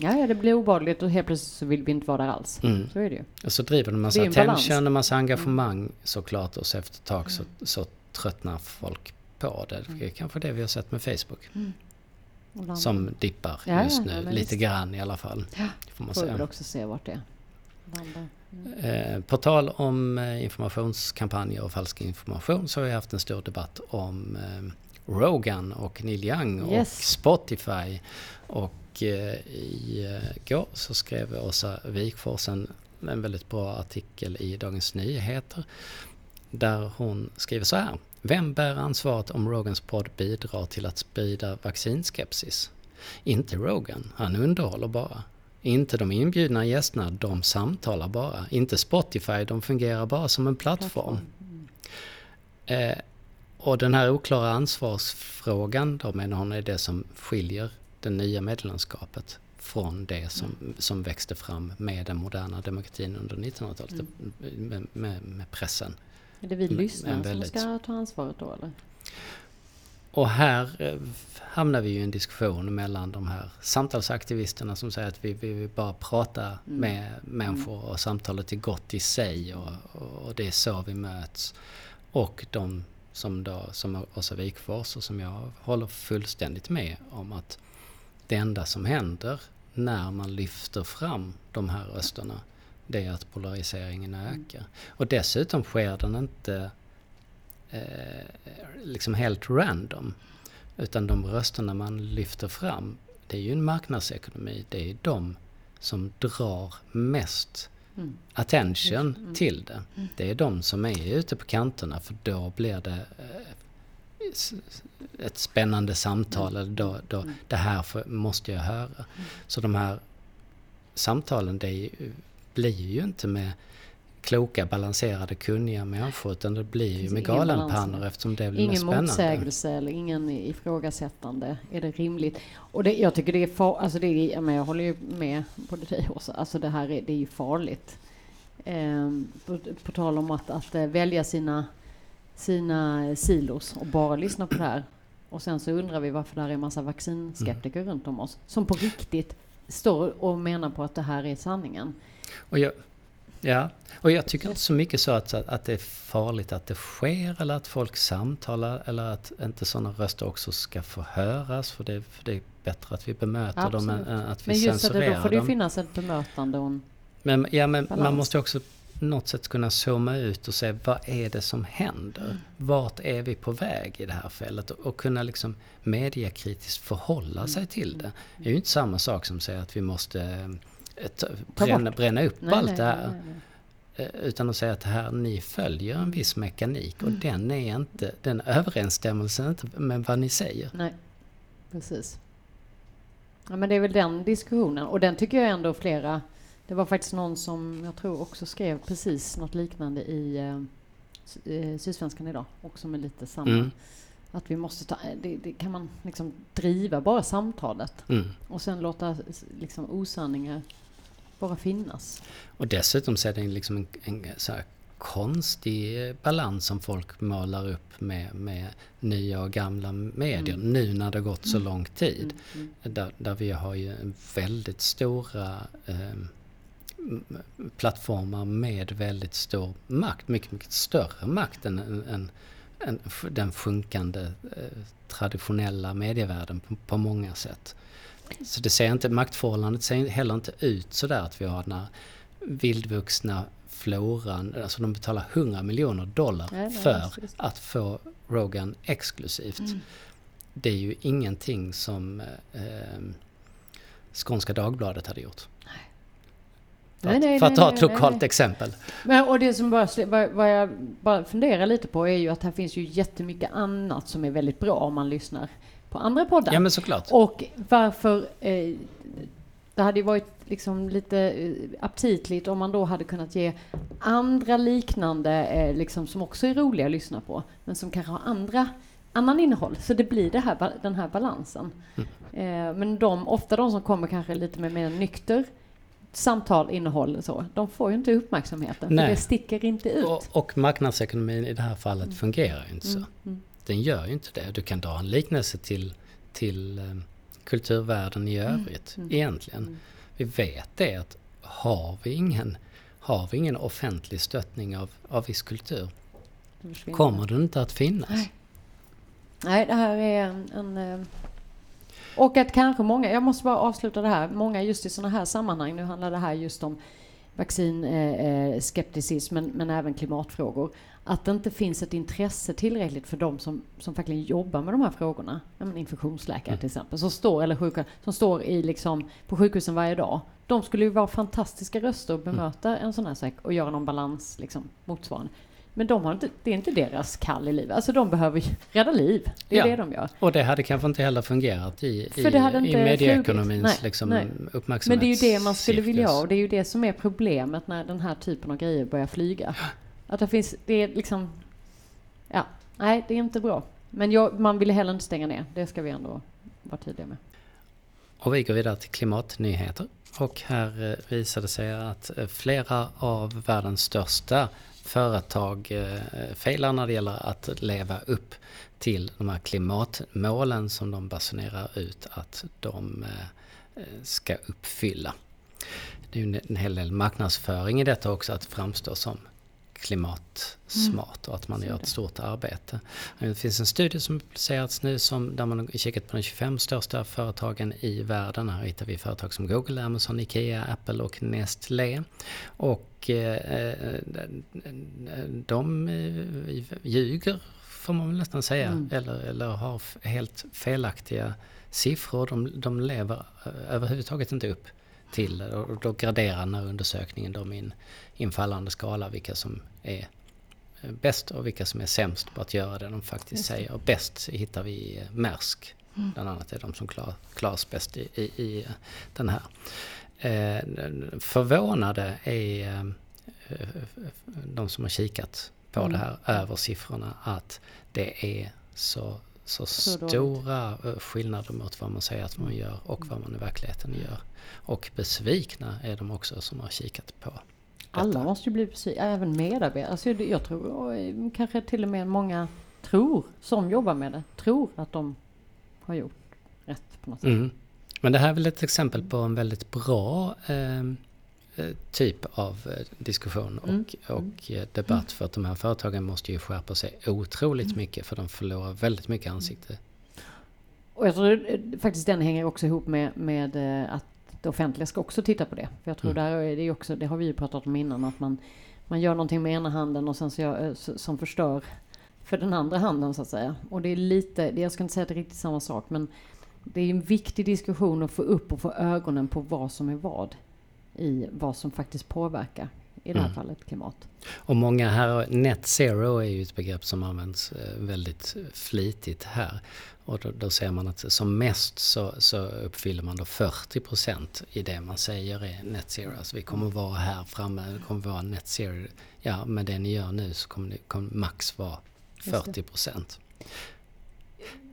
[SPEAKER 2] Ja, ja, det blir obehagligt och helt plötsligt så vill vi inte vara där alls.
[SPEAKER 1] mm,
[SPEAKER 2] Så är det ju.
[SPEAKER 1] och så driver massa
[SPEAKER 2] Det en balans.
[SPEAKER 1] attention, en massa engagemang såklart och så efter ett tag så, så tröttnar folk på det. Det är kanske det vi har sett med Facebook
[SPEAKER 2] Och land-
[SPEAKER 1] som dippar
[SPEAKER 2] Ja,
[SPEAKER 1] just nu,
[SPEAKER 2] ja,
[SPEAKER 1] lite
[SPEAKER 2] visst.
[SPEAKER 1] grann i alla fall.
[SPEAKER 2] Ja,
[SPEAKER 1] Får man
[SPEAKER 2] får
[SPEAKER 1] säga.
[SPEAKER 2] också se vart det Vandrar. Mm.
[SPEAKER 1] Eh, på tal om eh, informationskampanjer och falsk information så har vi haft en stor debatt om eh, Rogan och Neil Young
[SPEAKER 2] Yes.
[SPEAKER 1] och Spotify. Och eh, igår så skrev Åsa Wikfors en, en väldigt bra artikel i Dagens Nyheter där hon skriver så här. Vem bär ansvaret om Rogans podd bidrar till att sprida vaccinskepsis? Inte Rogan, han underhåller bara. Inte de inbjudna gästerna, de samtalar bara. Inte Spotify, de fungerar bara som en plattform. Eh, och den här oklara ansvarsfrågan, då menar hon är det som skiljer det nya medlemskapet från det som, som växte fram med den moderna demokratin under 1900-talet, med, med, med pressen.
[SPEAKER 2] Är det vi lyssnare
[SPEAKER 1] men
[SPEAKER 2] som
[SPEAKER 1] väldigt-
[SPEAKER 2] ska ta ansvaret då eller?
[SPEAKER 1] Och här eh, hamnar vi ju i en diskussion mellan de här samtalsaktivisterna som säger att vi, vi vill bara prata med människor och samtalet är gott i sig och, och det är så vi möts. Och de som då, som Åsa Wikfors och som jag håller fullständigt med om att det enda som händer när man lyfter fram de här rösterna det är att polariseringen ökar. Och dessutom sker den inte eh, liksom helt random. Utan de rösterna man lyfter fram, det är ju en marknadsekonomi. Det är de som drar mest
[SPEAKER 2] Mm.
[SPEAKER 1] attention till det. Det är de som är ute på kanterna för då blir det eh, ett spännande samtal. Eller då, då, det här får, måste jag höra. Så de här samtalen det blir ju inte med kloka, balanserade, kunniga människor utan det blir ju med
[SPEAKER 2] ingen
[SPEAKER 1] galenpannor eftersom det blir
[SPEAKER 2] Ingen
[SPEAKER 1] spännande.
[SPEAKER 2] motsägelse eller ingen ifrågasättande. Är det rimligt? Och det, jag tycker det är far, alltså det är, men jag håller ju med både dig också. Alltså det här är, det är ju farligt. Ehm, på, på tal om att, att eh, välja sina, sina silos och bara lyssna på det här. Och sen så undrar vi varför det här är en massa vaccinskeptiker runt om oss som på riktigt står och menar på att det här är sanningen.
[SPEAKER 1] Och jag, ja, och jag tycker inte så mycket så att, att det är farligt att det sker eller att folk samtalar eller att inte sådana röster också ska få höras för det, för det är bättre att vi bemöter dem än,
[SPEAKER 2] Absolut.
[SPEAKER 1] att vi
[SPEAKER 2] Men just det,
[SPEAKER 1] censurerar
[SPEAKER 2] då får det ju
[SPEAKER 1] dem.
[SPEAKER 2] finnas ett bemötande och en
[SPEAKER 1] Men, ja, men man
[SPEAKER 2] balans.
[SPEAKER 1] måste också något sätt kunna zooma ut och se vad är det som händer?
[SPEAKER 2] Mm.
[SPEAKER 1] Vart är vi på väg i det här fältet? Och, och kunna liksom mediakritiskt förhålla
[SPEAKER 2] Mm.
[SPEAKER 1] sig till det. Det är ju inte samma sak som att säga att vi måste eh, ta,
[SPEAKER 2] Ta
[SPEAKER 1] bränna, bränna upp
[SPEAKER 2] Nej,
[SPEAKER 1] allt
[SPEAKER 2] nej,
[SPEAKER 1] det här.
[SPEAKER 2] nej.
[SPEAKER 1] Eh, Utan att säga att här, ni följer en viss mekanik
[SPEAKER 2] Mm.
[SPEAKER 1] och den är inte, den överensstämmelsen inte med vad ni säger.
[SPEAKER 2] Nej, precis. Ja, men det är väl den diskussionen och den tycker jag ändå flera. Det var faktiskt någon som jag tror också skrev precis något liknande i eh, eh, Sydsvenskan idag, också med lite samma.
[SPEAKER 1] Mm.
[SPEAKER 2] Att vi måste ta, det, det kan man liksom driva bara samtalet
[SPEAKER 1] Mm.
[SPEAKER 2] och sen låta liksom osanningar bara finnas.
[SPEAKER 1] Och dessutom så är det liksom en, en så här konstig balans som folk målar upp med, med nya och gamla medier nu när det har gått så lång tid.
[SPEAKER 2] Mm.
[SPEAKER 1] Där, där vi har ju väldigt stora eh, plattformar med väldigt stor makt, mycket, mycket större makt än, än, än, den sjunkande eh, traditionella medievärlden på, på många sätt. Så det ser inte, maktförhållandet ser heller inte ut sådär att vi har den här vildvuxna floran, alltså de betalar 100 miljoner dollar
[SPEAKER 2] Nej, nej,
[SPEAKER 1] för
[SPEAKER 2] just.
[SPEAKER 1] att få Rogan exklusivt.
[SPEAKER 2] Mm.
[SPEAKER 1] Det är ju ingenting som eh, Skånska Dagbladet hade gjort. För
[SPEAKER 2] Nej,
[SPEAKER 1] att,
[SPEAKER 2] nej,
[SPEAKER 1] för att ta ett lokalt exempel.
[SPEAKER 2] Men, och det som bara, vad, jag bara funderar lite på är ju att här finns ju jättemycket annat som är väldigt bra om man lyssnar på andra poddar.
[SPEAKER 1] Ja men såklart.
[SPEAKER 2] Och varför... Eh, det hade ju varit liksom lite eh, aptitligt om man då hade kunnat ge andra liknande, eh, liksom, som också är roliga att lyssna på, men som kanske har andra, annan innehåll. Så det blir det här, den här balansen. Eh, men de, ofta de som kommer kanske lite med mer nykter samtal, innehåll och så, de får ju inte uppmärksamheten,
[SPEAKER 1] Nej.
[SPEAKER 2] för det sticker inte ut.
[SPEAKER 1] Och, och marknadsekonomin i det här fallet fungerar ju inte så.
[SPEAKER 2] Mm.
[SPEAKER 1] Den gör ju inte det. Du kan dra en liknelse till, till eh, kulturvärlden i övrigt
[SPEAKER 2] mm.
[SPEAKER 1] egentligen. Vi vet det att har vi ingen, har vi ingen offentlig stöttning av, av viss kultur kommer den inte att finnas.
[SPEAKER 2] Nej. Nej, det här är en... en eh, och att kanske många, jag måste bara avsluta det här, många just i sådana här sammanhang, nu handlar det här just om vaccinskepticism men, men även klimatfrågor. Att det inte finns ett intresse tillräckligt för de som, som verkligen jobbar med de här frågorna. infektionsläkare mm. till exempel, som står, eller sjuka, som står i liksom, på sjukhusen varje dag. De skulle ju vara fantastiska röster att bemöta mm. en sån här sak och göra någon balans liksom, motsvarande. Men de har inte, det är inte deras kall i livet. Alltså de behöver rädda liv. Det är ja. det de gör.
[SPEAKER 1] Och det hade kanske inte heller fungerat i, För det hade i, inte i medieekonomins nej, liksom, nej. uppmärksamhet.
[SPEAKER 2] Men det är ju det man skulle vilja ha och det är ju det som är problemet när den här typen av grejer börjar flyga. Att det finns, det är liksom, ja, nej det är inte bra. Men jag, man vill heller inte stänga ner, det ska vi ändå vara tydliga med.
[SPEAKER 1] Och vi går vidare till klimatnyheter. Och här eh, visade sig att eh, flera av världens största företag eh, failar när det gäller att leva upp till de här klimatmålen som de basunerar ut att de eh, ska uppfylla. Det är ju en hel del marknadsföring i detta också att framstå som klimatsmart och att man gör ett stort arbete. Det finns en studie som publicerats nu som, där man har kikat på de 25 största företagen i världen. Här hittar vi företag som Google, Amazon, Ikea, Apple och Nestlé. Och eh, de eh, ljuger får man väl nästan säga, mm. eller, eller har helt felaktiga siffror. De, de lever överhuvudtaget inte upp till och då graderar den här undersökningen de in infallande skala vilka som är eh, bäst och vilka som är sämst på att göra det de faktiskt säger. Och bäst hittar vi i Maersk. Mm. Bland annat är de som klar, klaras bäst i, i, i den här. Eh, förvånade är eh, de som har kikat på mm. det här över siffrorna att det är så, så, så stora dåligt. Eh, skillnader mot vad man säger att man gör och vad man i verkligheten gör. Och besvikna är de också som har kikat på
[SPEAKER 2] alla måste ju bli besvikna, även medarbetare. Alltså jag tror kanske till och med många tror, som jobbar med det, tror att de har gjort rätt på något sätt. Mm.
[SPEAKER 1] Men det här är väl ett exempel på en väldigt bra eh typ av eh, diskussion och, mm. och eh, debatt. För att de här företagen måste ju skärpa sig otroligt mm. mycket för de förlorar väldigt mycket ansikte.
[SPEAKER 2] Och jag tror faktiskt den hänger också ihop med, med att det offentliga ska också titta på det. För jag tror mm. där är det också, det har vi ju pratat om innan, att man, man gör någonting med ena handen och sen så gör, som förstör för den andra handen så att säga. Och det är lite, jag ska inte säga att det är riktigt samma sak, men det är en viktig diskussion att få upp och få ögonen på vad som är vad i vad som faktiskt påverkar i det här mm. fallet klimat.
[SPEAKER 1] Och många här, net zero är ju ett begrepp som används eh, väldigt flitigt här. Och då, då ser man att som mest så, så uppfyller man då 40 procent i det man säger är net zero. Alltså vi kommer vara här framme, det kommer vara net zero. Ja, med det ni gör nu så kommer det kommer max vara 40 procent.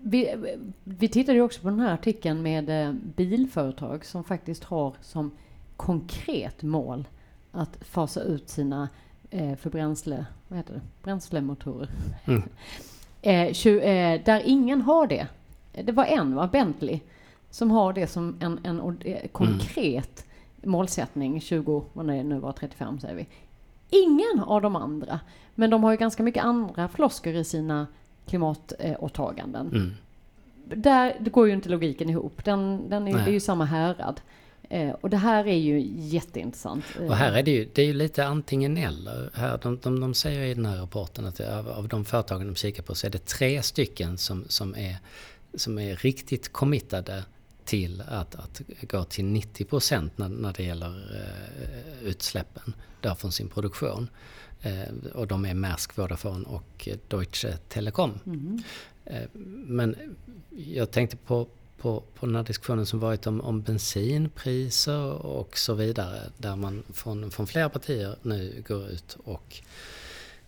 [SPEAKER 2] Vi, vi tittade ju också på den här artikeln med eh, bilföretag som faktiskt har som konkret mål att fasa ut sina eh, för bränsle, vad heter det? bränslemotorer. Mm. eh, tju, eh, där ingen har det. Det var en, va? Bentley, som har det som en, en eh, konkret mm. målsättning, 20, vad det nu var, 35 säger vi. Ingen av de andra. Men de har ju ganska mycket andra floskor i sina klimatåtaganden. Mm. Där det går ju inte logiken ihop. Den, den är, det är ju samma härad. Eh, och det här är ju jätteintressant.
[SPEAKER 1] Och här är det ju, det är ju lite antingen eller. Här, de, de, de säger i den här rapporten att av, av de företagen de kikar på så är det tre stycken som, som, är, som är riktigt committade till att, att gå till 90 procent när, när det gäller eh, utsläppen där från sin produktion. Eh, och de är Maersk, Vodafone och Deutsche Telekom. Mm. Eh, men jag tänkte på på, på den här diskussionen som varit om, om bensinpriser och så vidare. Där man från, från flera partier nu går ut och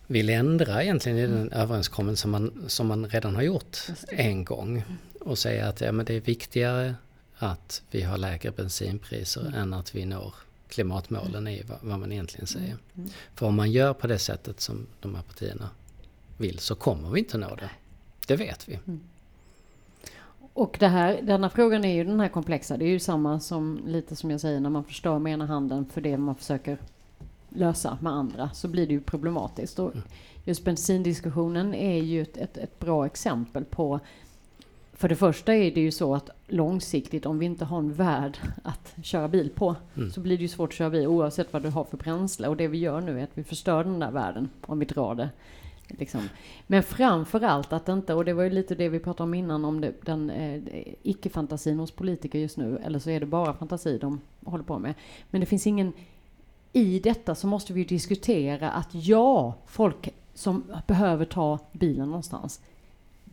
[SPEAKER 1] vill ändra egentligen i den mm. överenskommelse som man, som man redan har gjort en gång. Och säga att ja, men det är viktigare att vi har lägre bensinpriser mm. än att vi når klimatmålen i vad, vad man egentligen säger. Mm. mm. För om man gör på det sättet som de här partierna vill så kommer vi inte nå det. Det vet vi. Mm.
[SPEAKER 2] Och det här, denna frågan är ju den här komplexa. Det är ju samma som lite som jag säger när man förstör med ena handen för det man försöker lösa med andra så blir det ju problematiskt. Och just bensindiskussionen är ju ett, ett, ett bra exempel på för det första är det ju så att långsiktigt, om vi inte har en värld att köra bil på,
[SPEAKER 1] Mm.
[SPEAKER 2] så blir det ju svårt att köra bil oavsett vad du har för bränsle. Och det vi gör nu är att vi förstör den där världen, om vi drar det. Liksom. Men framför allt att inte, och det var ju lite det vi pratade om innan, om det, den eh, icke-fantasin hos politiker just nu, eller så är det bara fantasi de håller på med. Men det finns ingen, i detta så måste vi ju diskutera att ja, folk som behöver ta bilen någonstans,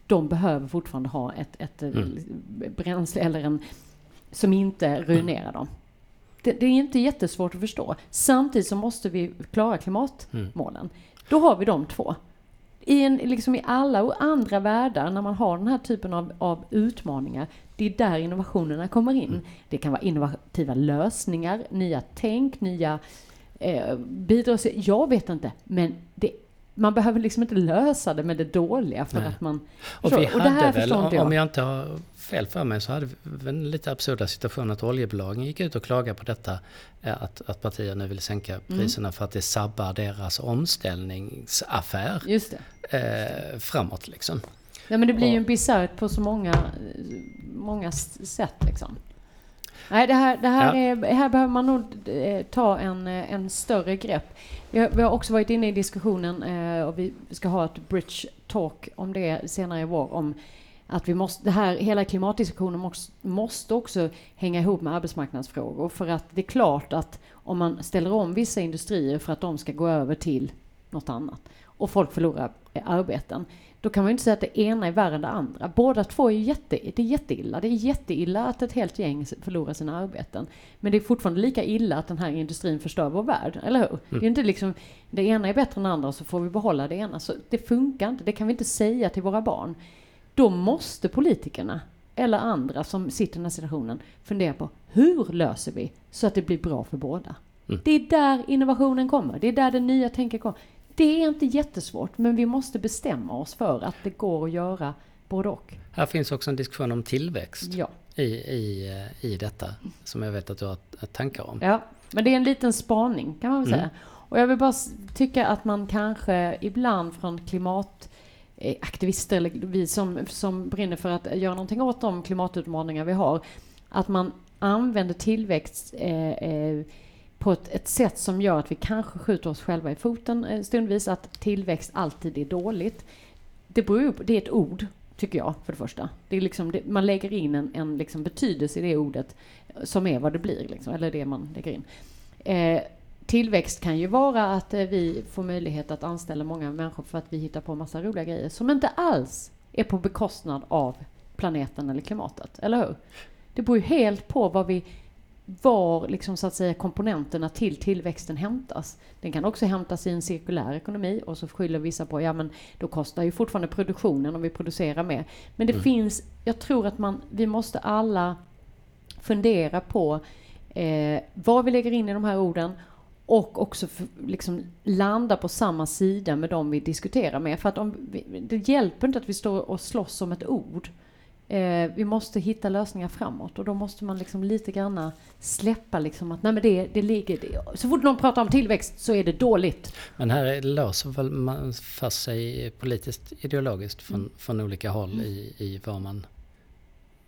[SPEAKER 2] de behöver fortfarande ha ett, ett eh,
[SPEAKER 1] Mm.
[SPEAKER 2] bränsle eller en som inte ruinerar dem. Det, det är inte jättesvårt att förstå. Samtidigt så måste vi klara klimatmålen. Då har vi de två. I, en, liksom I alla andra världar, när man har den här typen av, av utmaningar, det är där innovationerna kommer in. Det kan vara innovativa lösningar, nya tänk, nya eh, bidrag. Jag vet inte, men det, man behöver liksom inte lösa det med det dåliga för
[SPEAKER 1] Nej.
[SPEAKER 2] att man...
[SPEAKER 1] Och vi
[SPEAKER 2] och det här
[SPEAKER 1] hade väl,
[SPEAKER 2] förstår inte jag.
[SPEAKER 1] om jag inte har fel för mig, så hade vi en lite absurda situation att oljebolagen gick ut och klagade på detta. eh, Att, att partier nu vill sänka
[SPEAKER 2] Mm.
[SPEAKER 1] priserna för att det sabbar deras omställningsaffär
[SPEAKER 2] Just det.
[SPEAKER 1] eh, framåt liksom.
[SPEAKER 2] Ja, men det blir ju
[SPEAKER 1] Och-
[SPEAKER 2] en bisarrt på så många, många sätt liksom. Nej, det här, det här,
[SPEAKER 1] Ja.
[SPEAKER 2] är, här behöver man nog eh, ta en, eh, en större grepp. Vi har, vi har också varit inne i diskussionen eh, och vi ska ha ett bridge talk om det senare i vår om att vi måste, det här, hela klimatdiskussionen måste, måste också hänga ihop med arbetsmarknadsfrågor. För att det är klart att om man ställer om vissa industrier för att de ska gå över till något annat och folk förlorar eh, arbeten då kan man ju inte säga att det ena är värre än det andra. Båda två är ju jätte, det är jätteilla. Det är jätteilla att ett helt gäng förlorar sina arbeten. Men det är fortfarande lika illa att den här industrin förstör vår värld, eller hur? Det är ju inte liksom, det ena är bättre än det andra så får vi behålla det ena. Så det funkar inte, det kan vi inte säga till våra barn. Då måste politikerna, eller andra som sitter i den här situationen, fundera på hur löser vi så att det blir bra för båda?
[SPEAKER 1] Mm.
[SPEAKER 2] Det är där innovationen kommer, det är där det nya tänket kommer. Det är inte jättesvårt, men vi måste bestämma oss för att det går att göra både och.
[SPEAKER 1] Här finns också en diskussion om tillväxt
[SPEAKER 2] Ja.
[SPEAKER 1] i, i, i detta. Som jag vet att du har tankar om.
[SPEAKER 2] ja, men det är en liten spaning kan man väl
[SPEAKER 1] Mm.
[SPEAKER 2] säga. Och jag vill bara tycka att man kanske ibland från klimataktivister, eller vi som, som brinner för att göra någonting åt de klimatutmaningar vi har, att man använder tillväxt eh, eh, på ett, ett sätt som gör att vi kanske skjuter oss själva i foten eh, stundvis, att tillväxt alltid är dåligt. Det beror ju på, det är ett ord, tycker jag, för det första. Det är liksom, det, man lägger in en, en liksom betydelse i det ordet eh, som är vad det blir, liksom, eller det man lägger in. Eh, tillväxt kan ju vara att eh, vi får möjlighet att anställa många människor för att vi hittar på massa roliga grejer som inte alls är på bekostnad av planeten eller klimatet, eller hur? Det beror ju helt på vad vi var liksom så att säga komponenterna till tillväxten hämtas. Den kan också hämtas i en cirkulär ekonomi och så skyller vissa på, ja men då kostar ju fortfarande produktionen om vi producerar mer. Men det
[SPEAKER 1] Mm.
[SPEAKER 2] finns, jag tror att man, vi måste alla fundera på eh, vad vi lägger in i de här orden och också f- liksom landa på samma sida med dem vi diskuterar med. För att om vi, det hjälper inte att vi står och slåss om ett ord. Eh, vi måste hitta lösningar framåt och då måste man liksom lite granna släppa liksom att nej men det, det ligger... Det, så fort någon pratar om tillväxt så är det dåligt.
[SPEAKER 1] Men här låser väl man fast sig politiskt ideologiskt från,
[SPEAKER 2] Mm.
[SPEAKER 1] från olika håll i, i vad man,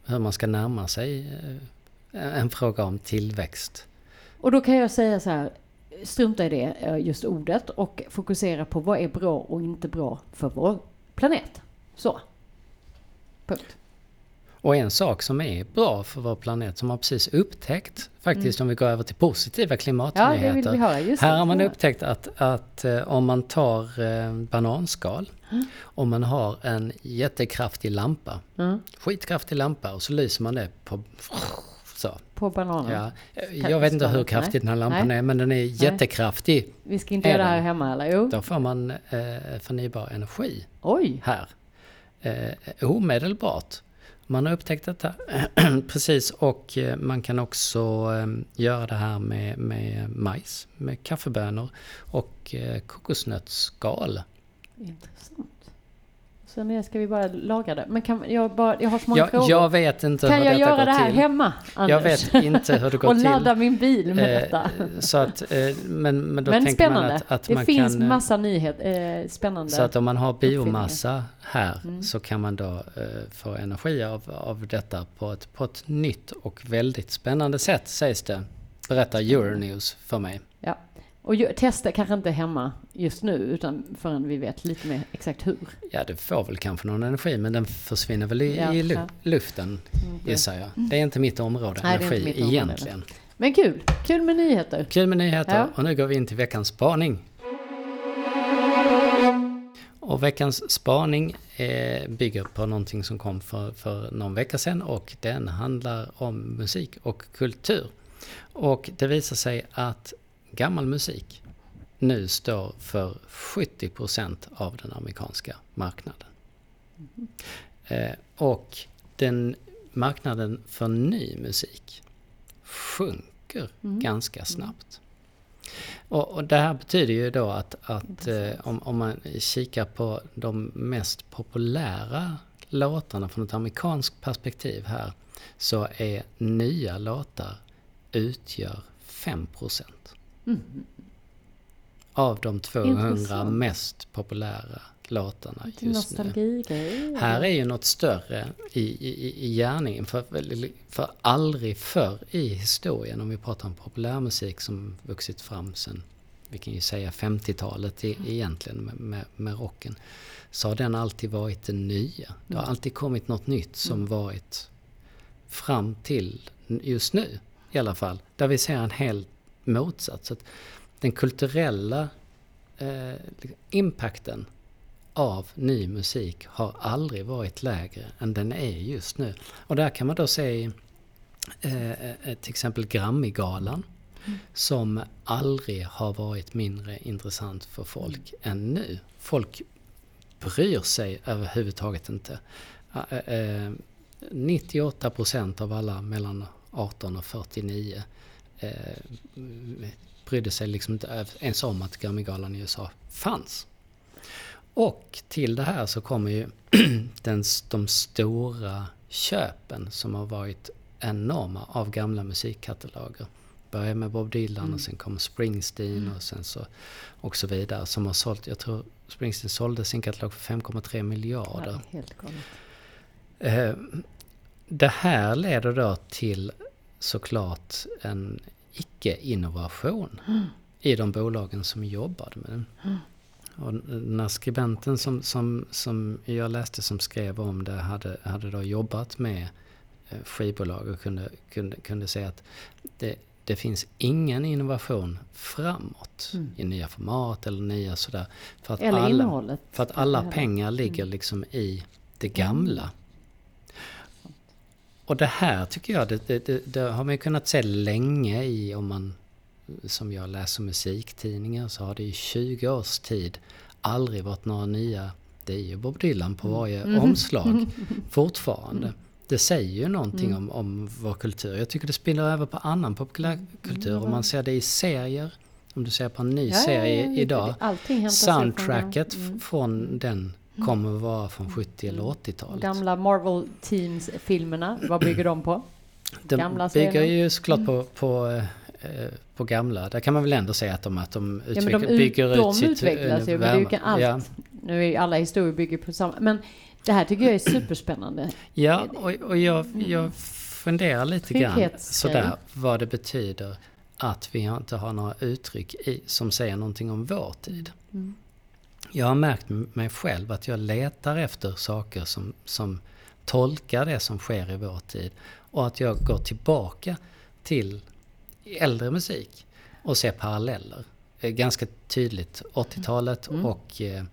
[SPEAKER 1] hur man ska närma sig eh, en fråga om tillväxt.
[SPEAKER 2] Och då kan jag säga så här, strunta i det, eh, just ordet och fokusera på vad är bra och inte bra för vår planet. Så. Punkt.
[SPEAKER 1] Och en sak som är bra för vår planet som man precis upptäckt, faktiskt om vi går över till positiva
[SPEAKER 2] Mm. Ja,
[SPEAKER 1] klimatnyheter.
[SPEAKER 2] höra. Just
[SPEAKER 1] Här har man
[SPEAKER 2] Ja.
[SPEAKER 1] upptäckt att, att eh, om man tar eh, bananskal
[SPEAKER 2] Mm.
[SPEAKER 1] och man har en jättekraftig lampa,
[SPEAKER 2] Mm.
[SPEAKER 1] skitkraftig lampa och så lyser man det på så.
[SPEAKER 2] På bananen.
[SPEAKER 1] Ja, jag vet inte hur kraftig den här lampan
[SPEAKER 2] Nej.
[SPEAKER 1] är men den är jättekraftig.
[SPEAKER 2] Vi ska inte göra det här hemma eller? Jo.
[SPEAKER 1] Då får man eh, förnybar energi
[SPEAKER 2] Oj!
[SPEAKER 1] här. Eh, omedelbart. Man har upptäckt detta precis och eh, man kan också ehm, göra det här med, med majs, med kaffebönor och eh, kokosnötsskal.
[SPEAKER 2] Intressant. Sen ska vi bara laga det. Men kan jag, bara, jag har så många
[SPEAKER 1] jag,
[SPEAKER 2] frågor.
[SPEAKER 1] jag vet inte
[SPEAKER 2] kan
[SPEAKER 1] hur
[SPEAKER 2] jag göra det här
[SPEAKER 1] till.
[SPEAKER 2] hemma, Anders?
[SPEAKER 1] Jag vet inte hur det går
[SPEAKER 2] Och
[SPEAKER 1] till.
[SPEAKER 2] ladda min bil med
[SPEAKER 1] Eh,
[SPEAKER 2] detta.
[SPEAKER 1] Så att, eh, men, men då
[SPEAKER 2] Men
[SPEAKER 1] tänker
[SPEAKER 2] spännande.
[SPEAKER 1] man att, att
[SPEAKER 2] det
[SPEAKER 1] man
[SPEAKER 2] finns
[SPEAKER 1] kan... eh,
[SPEAKER 2] massa nyheter. Eh, spännande.
[SPEAKER 1] Så att om man har biomassa här
[SPEAKER 2] Mm.
[SPEAKER 1] så kan man då få energi av, av detta på ett, på ett nytt och väldigt spännande sätt sägs det. Berättar Euronews för mig.
[SPEAKER 2] Ja. Och testa kanske inte hemma just nu, utan förrän vi vet lite mer exakt hur.
[SPEAKER 1] Ja, det får väl kanske någon energi men den försvinner väl i,
[SPEAKER 2] Ja,
[SPEAKER 1] i lu- luften gissar jag. Det är inte mitt område,
[SPEAKER 2] Nej,
[SPEAKER 1] energi
[SPEAKER 2] mitt område.
[SPEAKER 1] egentligen.
[SPEAKER 2] Men kul! Kul med nyheter.
[SPEAKER 1] Kul med nyheter
[SPEAKER 2] Ja.
[SPEAKER 1] och nu går vi in till veckans spaning. Och veckans spaning eh, bygger på någonting som kom för, för någon vecka sedan och den handlar om musik och kultur. Och det visar sig att gammal musik nu står för 70% av den amerikanska marknaden. Eh, och den marknaden för ny musik sjunker ganska snabbt. Och, och det här betyder ju då att, att eh, om, om man kikar på de mest populära låtarna från ett amerikanskt perspektiv här så är nya låtar utgör 5% av de 200
[SPEAKER 2] Intressant.
[SPEAKER 1] mest populära låtarna just nu. Här är ju något större i, i, i gärningen. För, för aldrig förr i historien, om vi pratar om populärmusik som vuxit fram sen, vi kan ju säga 50-talet i, egentligen med, med, med rocken, så har den alltid varit det nya. Det har alltid kommit något nytt som varit fram till just nu i alla fall. Där vi ser en hel motsats. Så att den kulturella eh, impacten av ny musik har aldrig varit lägre än den är just nu. Och där kan man då se eh, eh, till exempel Grammygalan som aldrig har varit mindre intressant för folk än nu. Folk bryr sig överhuvudtaget inte. Eh, eh, 98% av alla mellan 18 och 49 eh, brydde sig liksom inte ens om att Grammygalan i USA fanns. Och till det här så kommer ju den, de stora köpen som har varit enorma av gamla musikkataloger. Börjar med Bob Dylan och sen kommer Springsteen och sen så och så vidare som har sålt, jag tror Springsteen sålde sin katalog för 5,3
[SPEAKER 2] Ja,
[SPEAKER 1] miljarder.
[SPEAKER 2] är helt galet.
[SPEAKER 1] Eh, Det här leder då till såklart en icke-innovation i de bolagen som jobbade med den. Och den här skribenten som, som, som jag läste som skrev om det hade, hade då jobbat med eh, skivbolag och kunde, kunde, kunde säga att det, det finns ingen innovation framåt i nya format eller nya sådär. För att
[SPEAKER 2] Eller
[SPEAKER 1] alla,
[SPEAKER 2] innehållet.
[SPEAKER 1] för att alla pengar ligger liksom i det gamla. Och det här tycker jag, det, det, det, har man ju kunnat se länge i om man, som jag läser musiktidningar, så har det i 20 års tid aldrig varit några nya, det är ju Bob Dylan på varje omslag fortfarande. Det säger ju någonting om, om vår kultur. Jag tycker det spiller över på annan populärkultur. Om man ser det i serier, om du ser på en ny
[SPEAKER 2] Ja, ja,
[SPEAKER 1] serie
[SPEAKER 2] ja,
[SPEAKER 1] idag.
[SPEAKER 2] Ju från
[SPEAKER 1] Soundtracket
[SPEAKER 2] gamla-
[SPEAKER 1] f- från den kommer att vara från 70 eller 80-talet.
[SPEAKER 2] Gamla Marvel Teens-filmerna, vad bygger de på?
[SPEAKER 1] De
[SPEAKER 2] gamla
[SPEAKER 1] bygger
[SPEAKER 2] serier.
[SPEAKER 1] ju såklart på, på, eh, på gamla. Där kan man väl ändå säga att de, att de,
[SPEAKER 2] Ja,
[SPEAKER 1] utvecklar,
[SPEAKER 2] men de, ut,
[SPEAKER 1] bygger
[SPEAKER 2] de
[SPEAKER 1] ut sitt
[SPEAKER 2] utvecklas ju, men det allt.
[SPEAKER 1] Ja,
[SPEAKER 2] Nu är alla historier bygger på samma. Men det här tycker jag är superspännande.
[SPEAKER 1] ja och, och jag, jag funderar lite grann sådär vad det betyder att vi inte har några uttryck i, som säger någonting om vår tid. Jag har märkt med mig själv att jag letar efter saker som, som tolkar det som sker i vår tid. Och att jag går tillbaka till äldre musik och ser paralleller. Eh, Ganska tydligt 80-talet och eh,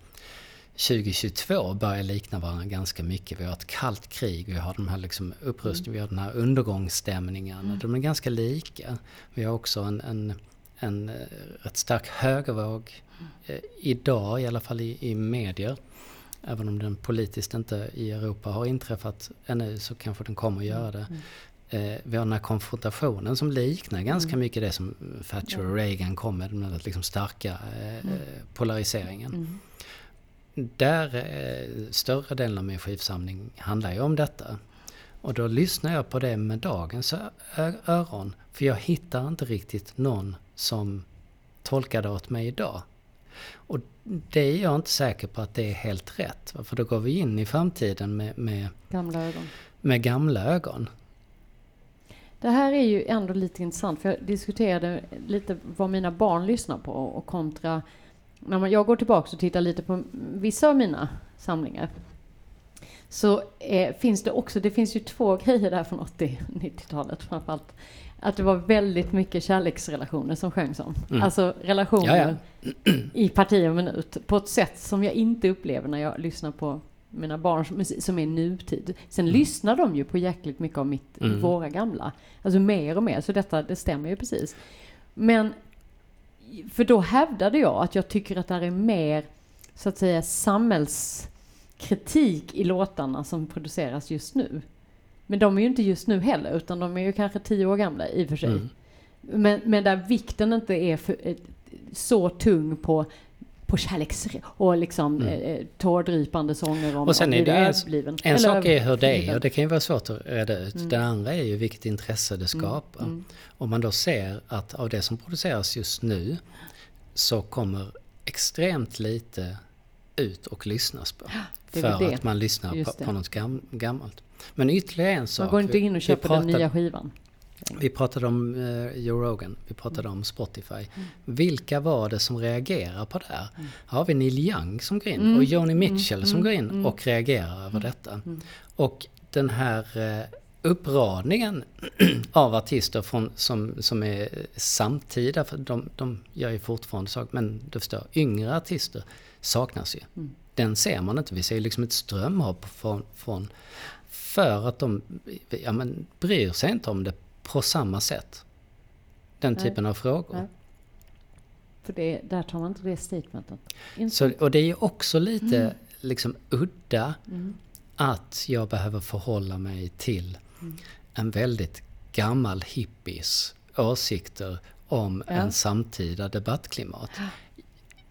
[SPEAKER 1] 2022 börjar likna varandra ganska mycket. Vi har ett kallt krig, vi har de här liksom upprustningen, vi har den här undergångsstämningen. De är ganska lika. Vi har också en, en, en eh, rätt stark högervåg eh, idag, i alla fall i, i medier. Även om den politiskt inte i Europa har inträffat ännu så kanske den kommer att göra det. Eh, vi har den här konfrontationen som liknar ganska mycket det som Thatcher och Reagan kom med, den här liksom starka eh, polariseringen. där, eh, större delen av min skivsamling handlar ju om detta. Och då lyssnar jag på det med dagens öron. För jag hittar inte riktigt någon som tolkar det åt mig idag. Och det är jag inte säker på att det är helt rätt. För då går vi in i framtiden med, med,
[SPEAKER 2] gamla, ögon.
[SPEAKER 1] med gamla ögon.
[SPEAKER 2] Det här är ju ändå lite intressant för jag diskuterade lite vad mina barn lyssnar på och kontra när jag går tillbaka och tittar lite på vissa av mina samlingar så eh, finns det också, det finns ju två grejer där från 80-90-talet framförallt. Att det var väldigt mycket kärleksrelationer som sjöngs om. Mm. Alltså relationer ja, i parti och minut på ett sätt som jag inte upplever när jag lyssnar på mina barns musik som är nutid. Sen mm. lyssnar de ju på jäkligt mycket av mitt, mm. våra gamla. Alltså mer och mer, så detta, det stämmer ju precis. Men, för då hävdade jag att jag tycker att det är mer, så att säga, samhällskritik i låtarna som produceras just nu. Men de är ju inte just nu heller, utan de är ju kanske tio år gamla i och för sig. Mm. Men, men där vikten inte är för, eh, så tung på på kärleks och liksom mm. eh, tårdrypande sånger om
[SPEAKER 1] Och sen är det en, en sak är hur det är och det kan ju vara svårt att reda ut. Mm. Den andra är ju vilket intresse det mm. skapar. Mm. Om man då ser att av det som produceras just nu så kommer extremt lite ut och lyssnas på. För att man lyssnar på, på något gam, gammalt. Men ytterligare en sak.
[SPEAKER 2] Man går inte in och köper pratar, den nya skivan.
[SPEAKER 1] Vi pratade om eh, Joe Rogan, vi pratade om Spotify. Mm. Vilka var det som reagerar på det här? Mm. Har vi Neil Young som går in mm. och Joni mm. Mitchell mm. som går in mm. och reagerar över detta. Och den här eh, uppradningen av artister från, som, som är samtida, för de, de gör ju fortfarande saker, men du förstår, yngre artister saknas ju. Den ser man inte, vi ser liksom ett strömhopp från, från för att de ja, men, bryr sig inte om det på samma sätt. Den Nej. typen av frågor. Nej.
[SPEAKER 2] För det, där tar man inte det statementet.
[SPEAKER 1] Så, och det är ju också lite mm. liksom udda mm. att jag behöver förhålla mig till mm. en väldigt gammal hippies åsikter om ja. en samtida debattklimat.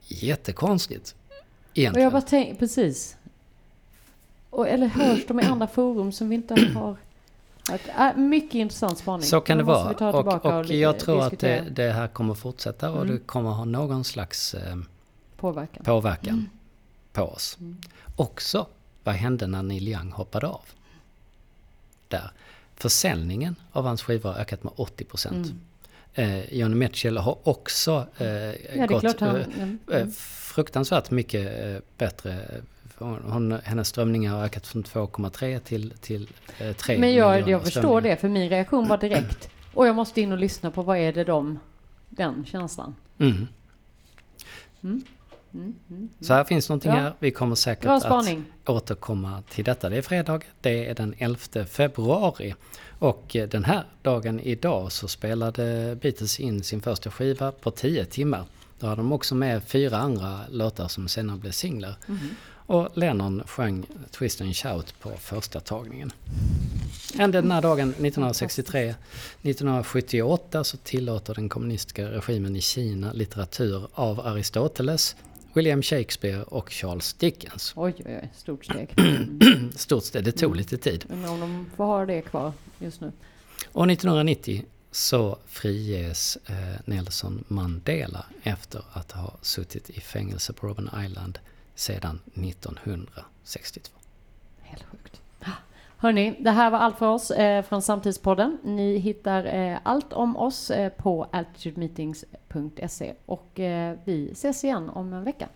[SPEAKER 1] Jättekonstigt. Egentligen.
[SPEAKER 2] Och jag bara tänk, precis. Och, eller hörs de i andra forum som vi inte har Äh, mycket intressant spaning.
[SPEAKER 1] Så kan det vara. Och, och, och jag tror att det, det, här kommer fortsätta och mm. det kommer ha någon slags eh,
[SPEAKER 2] påverkan,
[SPEAKER 1] påverkan mm. på oss. Mm. Också, vad hände när Neil Young hoppade av? Där. Försäljningen av hans skivor har ökat med 80 procent. Mm. Eh, Johnny Mitchell har också eh, ja, gått han, eh, mm. Fruktansvärt mycket eh, bättre hon, hennes strömningar har ökat från 2,3 till, till eh, 3
[SPEAKER 2] Men jag, jag förstår det, för min reaktion var direkt. Och jag måste in och lyssna på vad är det de, den känslan. Mm. Mm.
[SPEAKER 1] Mm, mm, mm. Så här finns någonting ja. här. Vi kommer säkert att återkomma till detta. Det är fredag, det är den 11 februari. Och eh, den här dagen idag så spelade Beatles in sin första skiva på 10 timmar. Då hade de också med fyra andra låtar som senare blev singlar. Mm. Och Lennon sjöng Twist and Shout på första tagningen. Hände den här dagen 1963. 1978 så tillåter den kommunistiska regimen i Kina litteratur av Aristoteles, William Shakespeare och Charles Dickens.
[SPEAKER 2] Oj, oj, oj, stort steg.
[SPEAKER 1] stort steg, det tog mm. lite tid.
[SPEAKER 2] Men om de får ha det kvar just nu.
[SPEAKER 1] Och 1990 så friges eh, Nelson Mandela efter att ha suttit i fängelse på Robben Island sedan 1962.
[SPEAKER 2] Helt sjukt. Hörni, det här var allt för oss eh, från Samtidspodden. Ni hittar eh, allt om oss eh, på altitudemeetings.se och eh, vi ses igen om en vecka.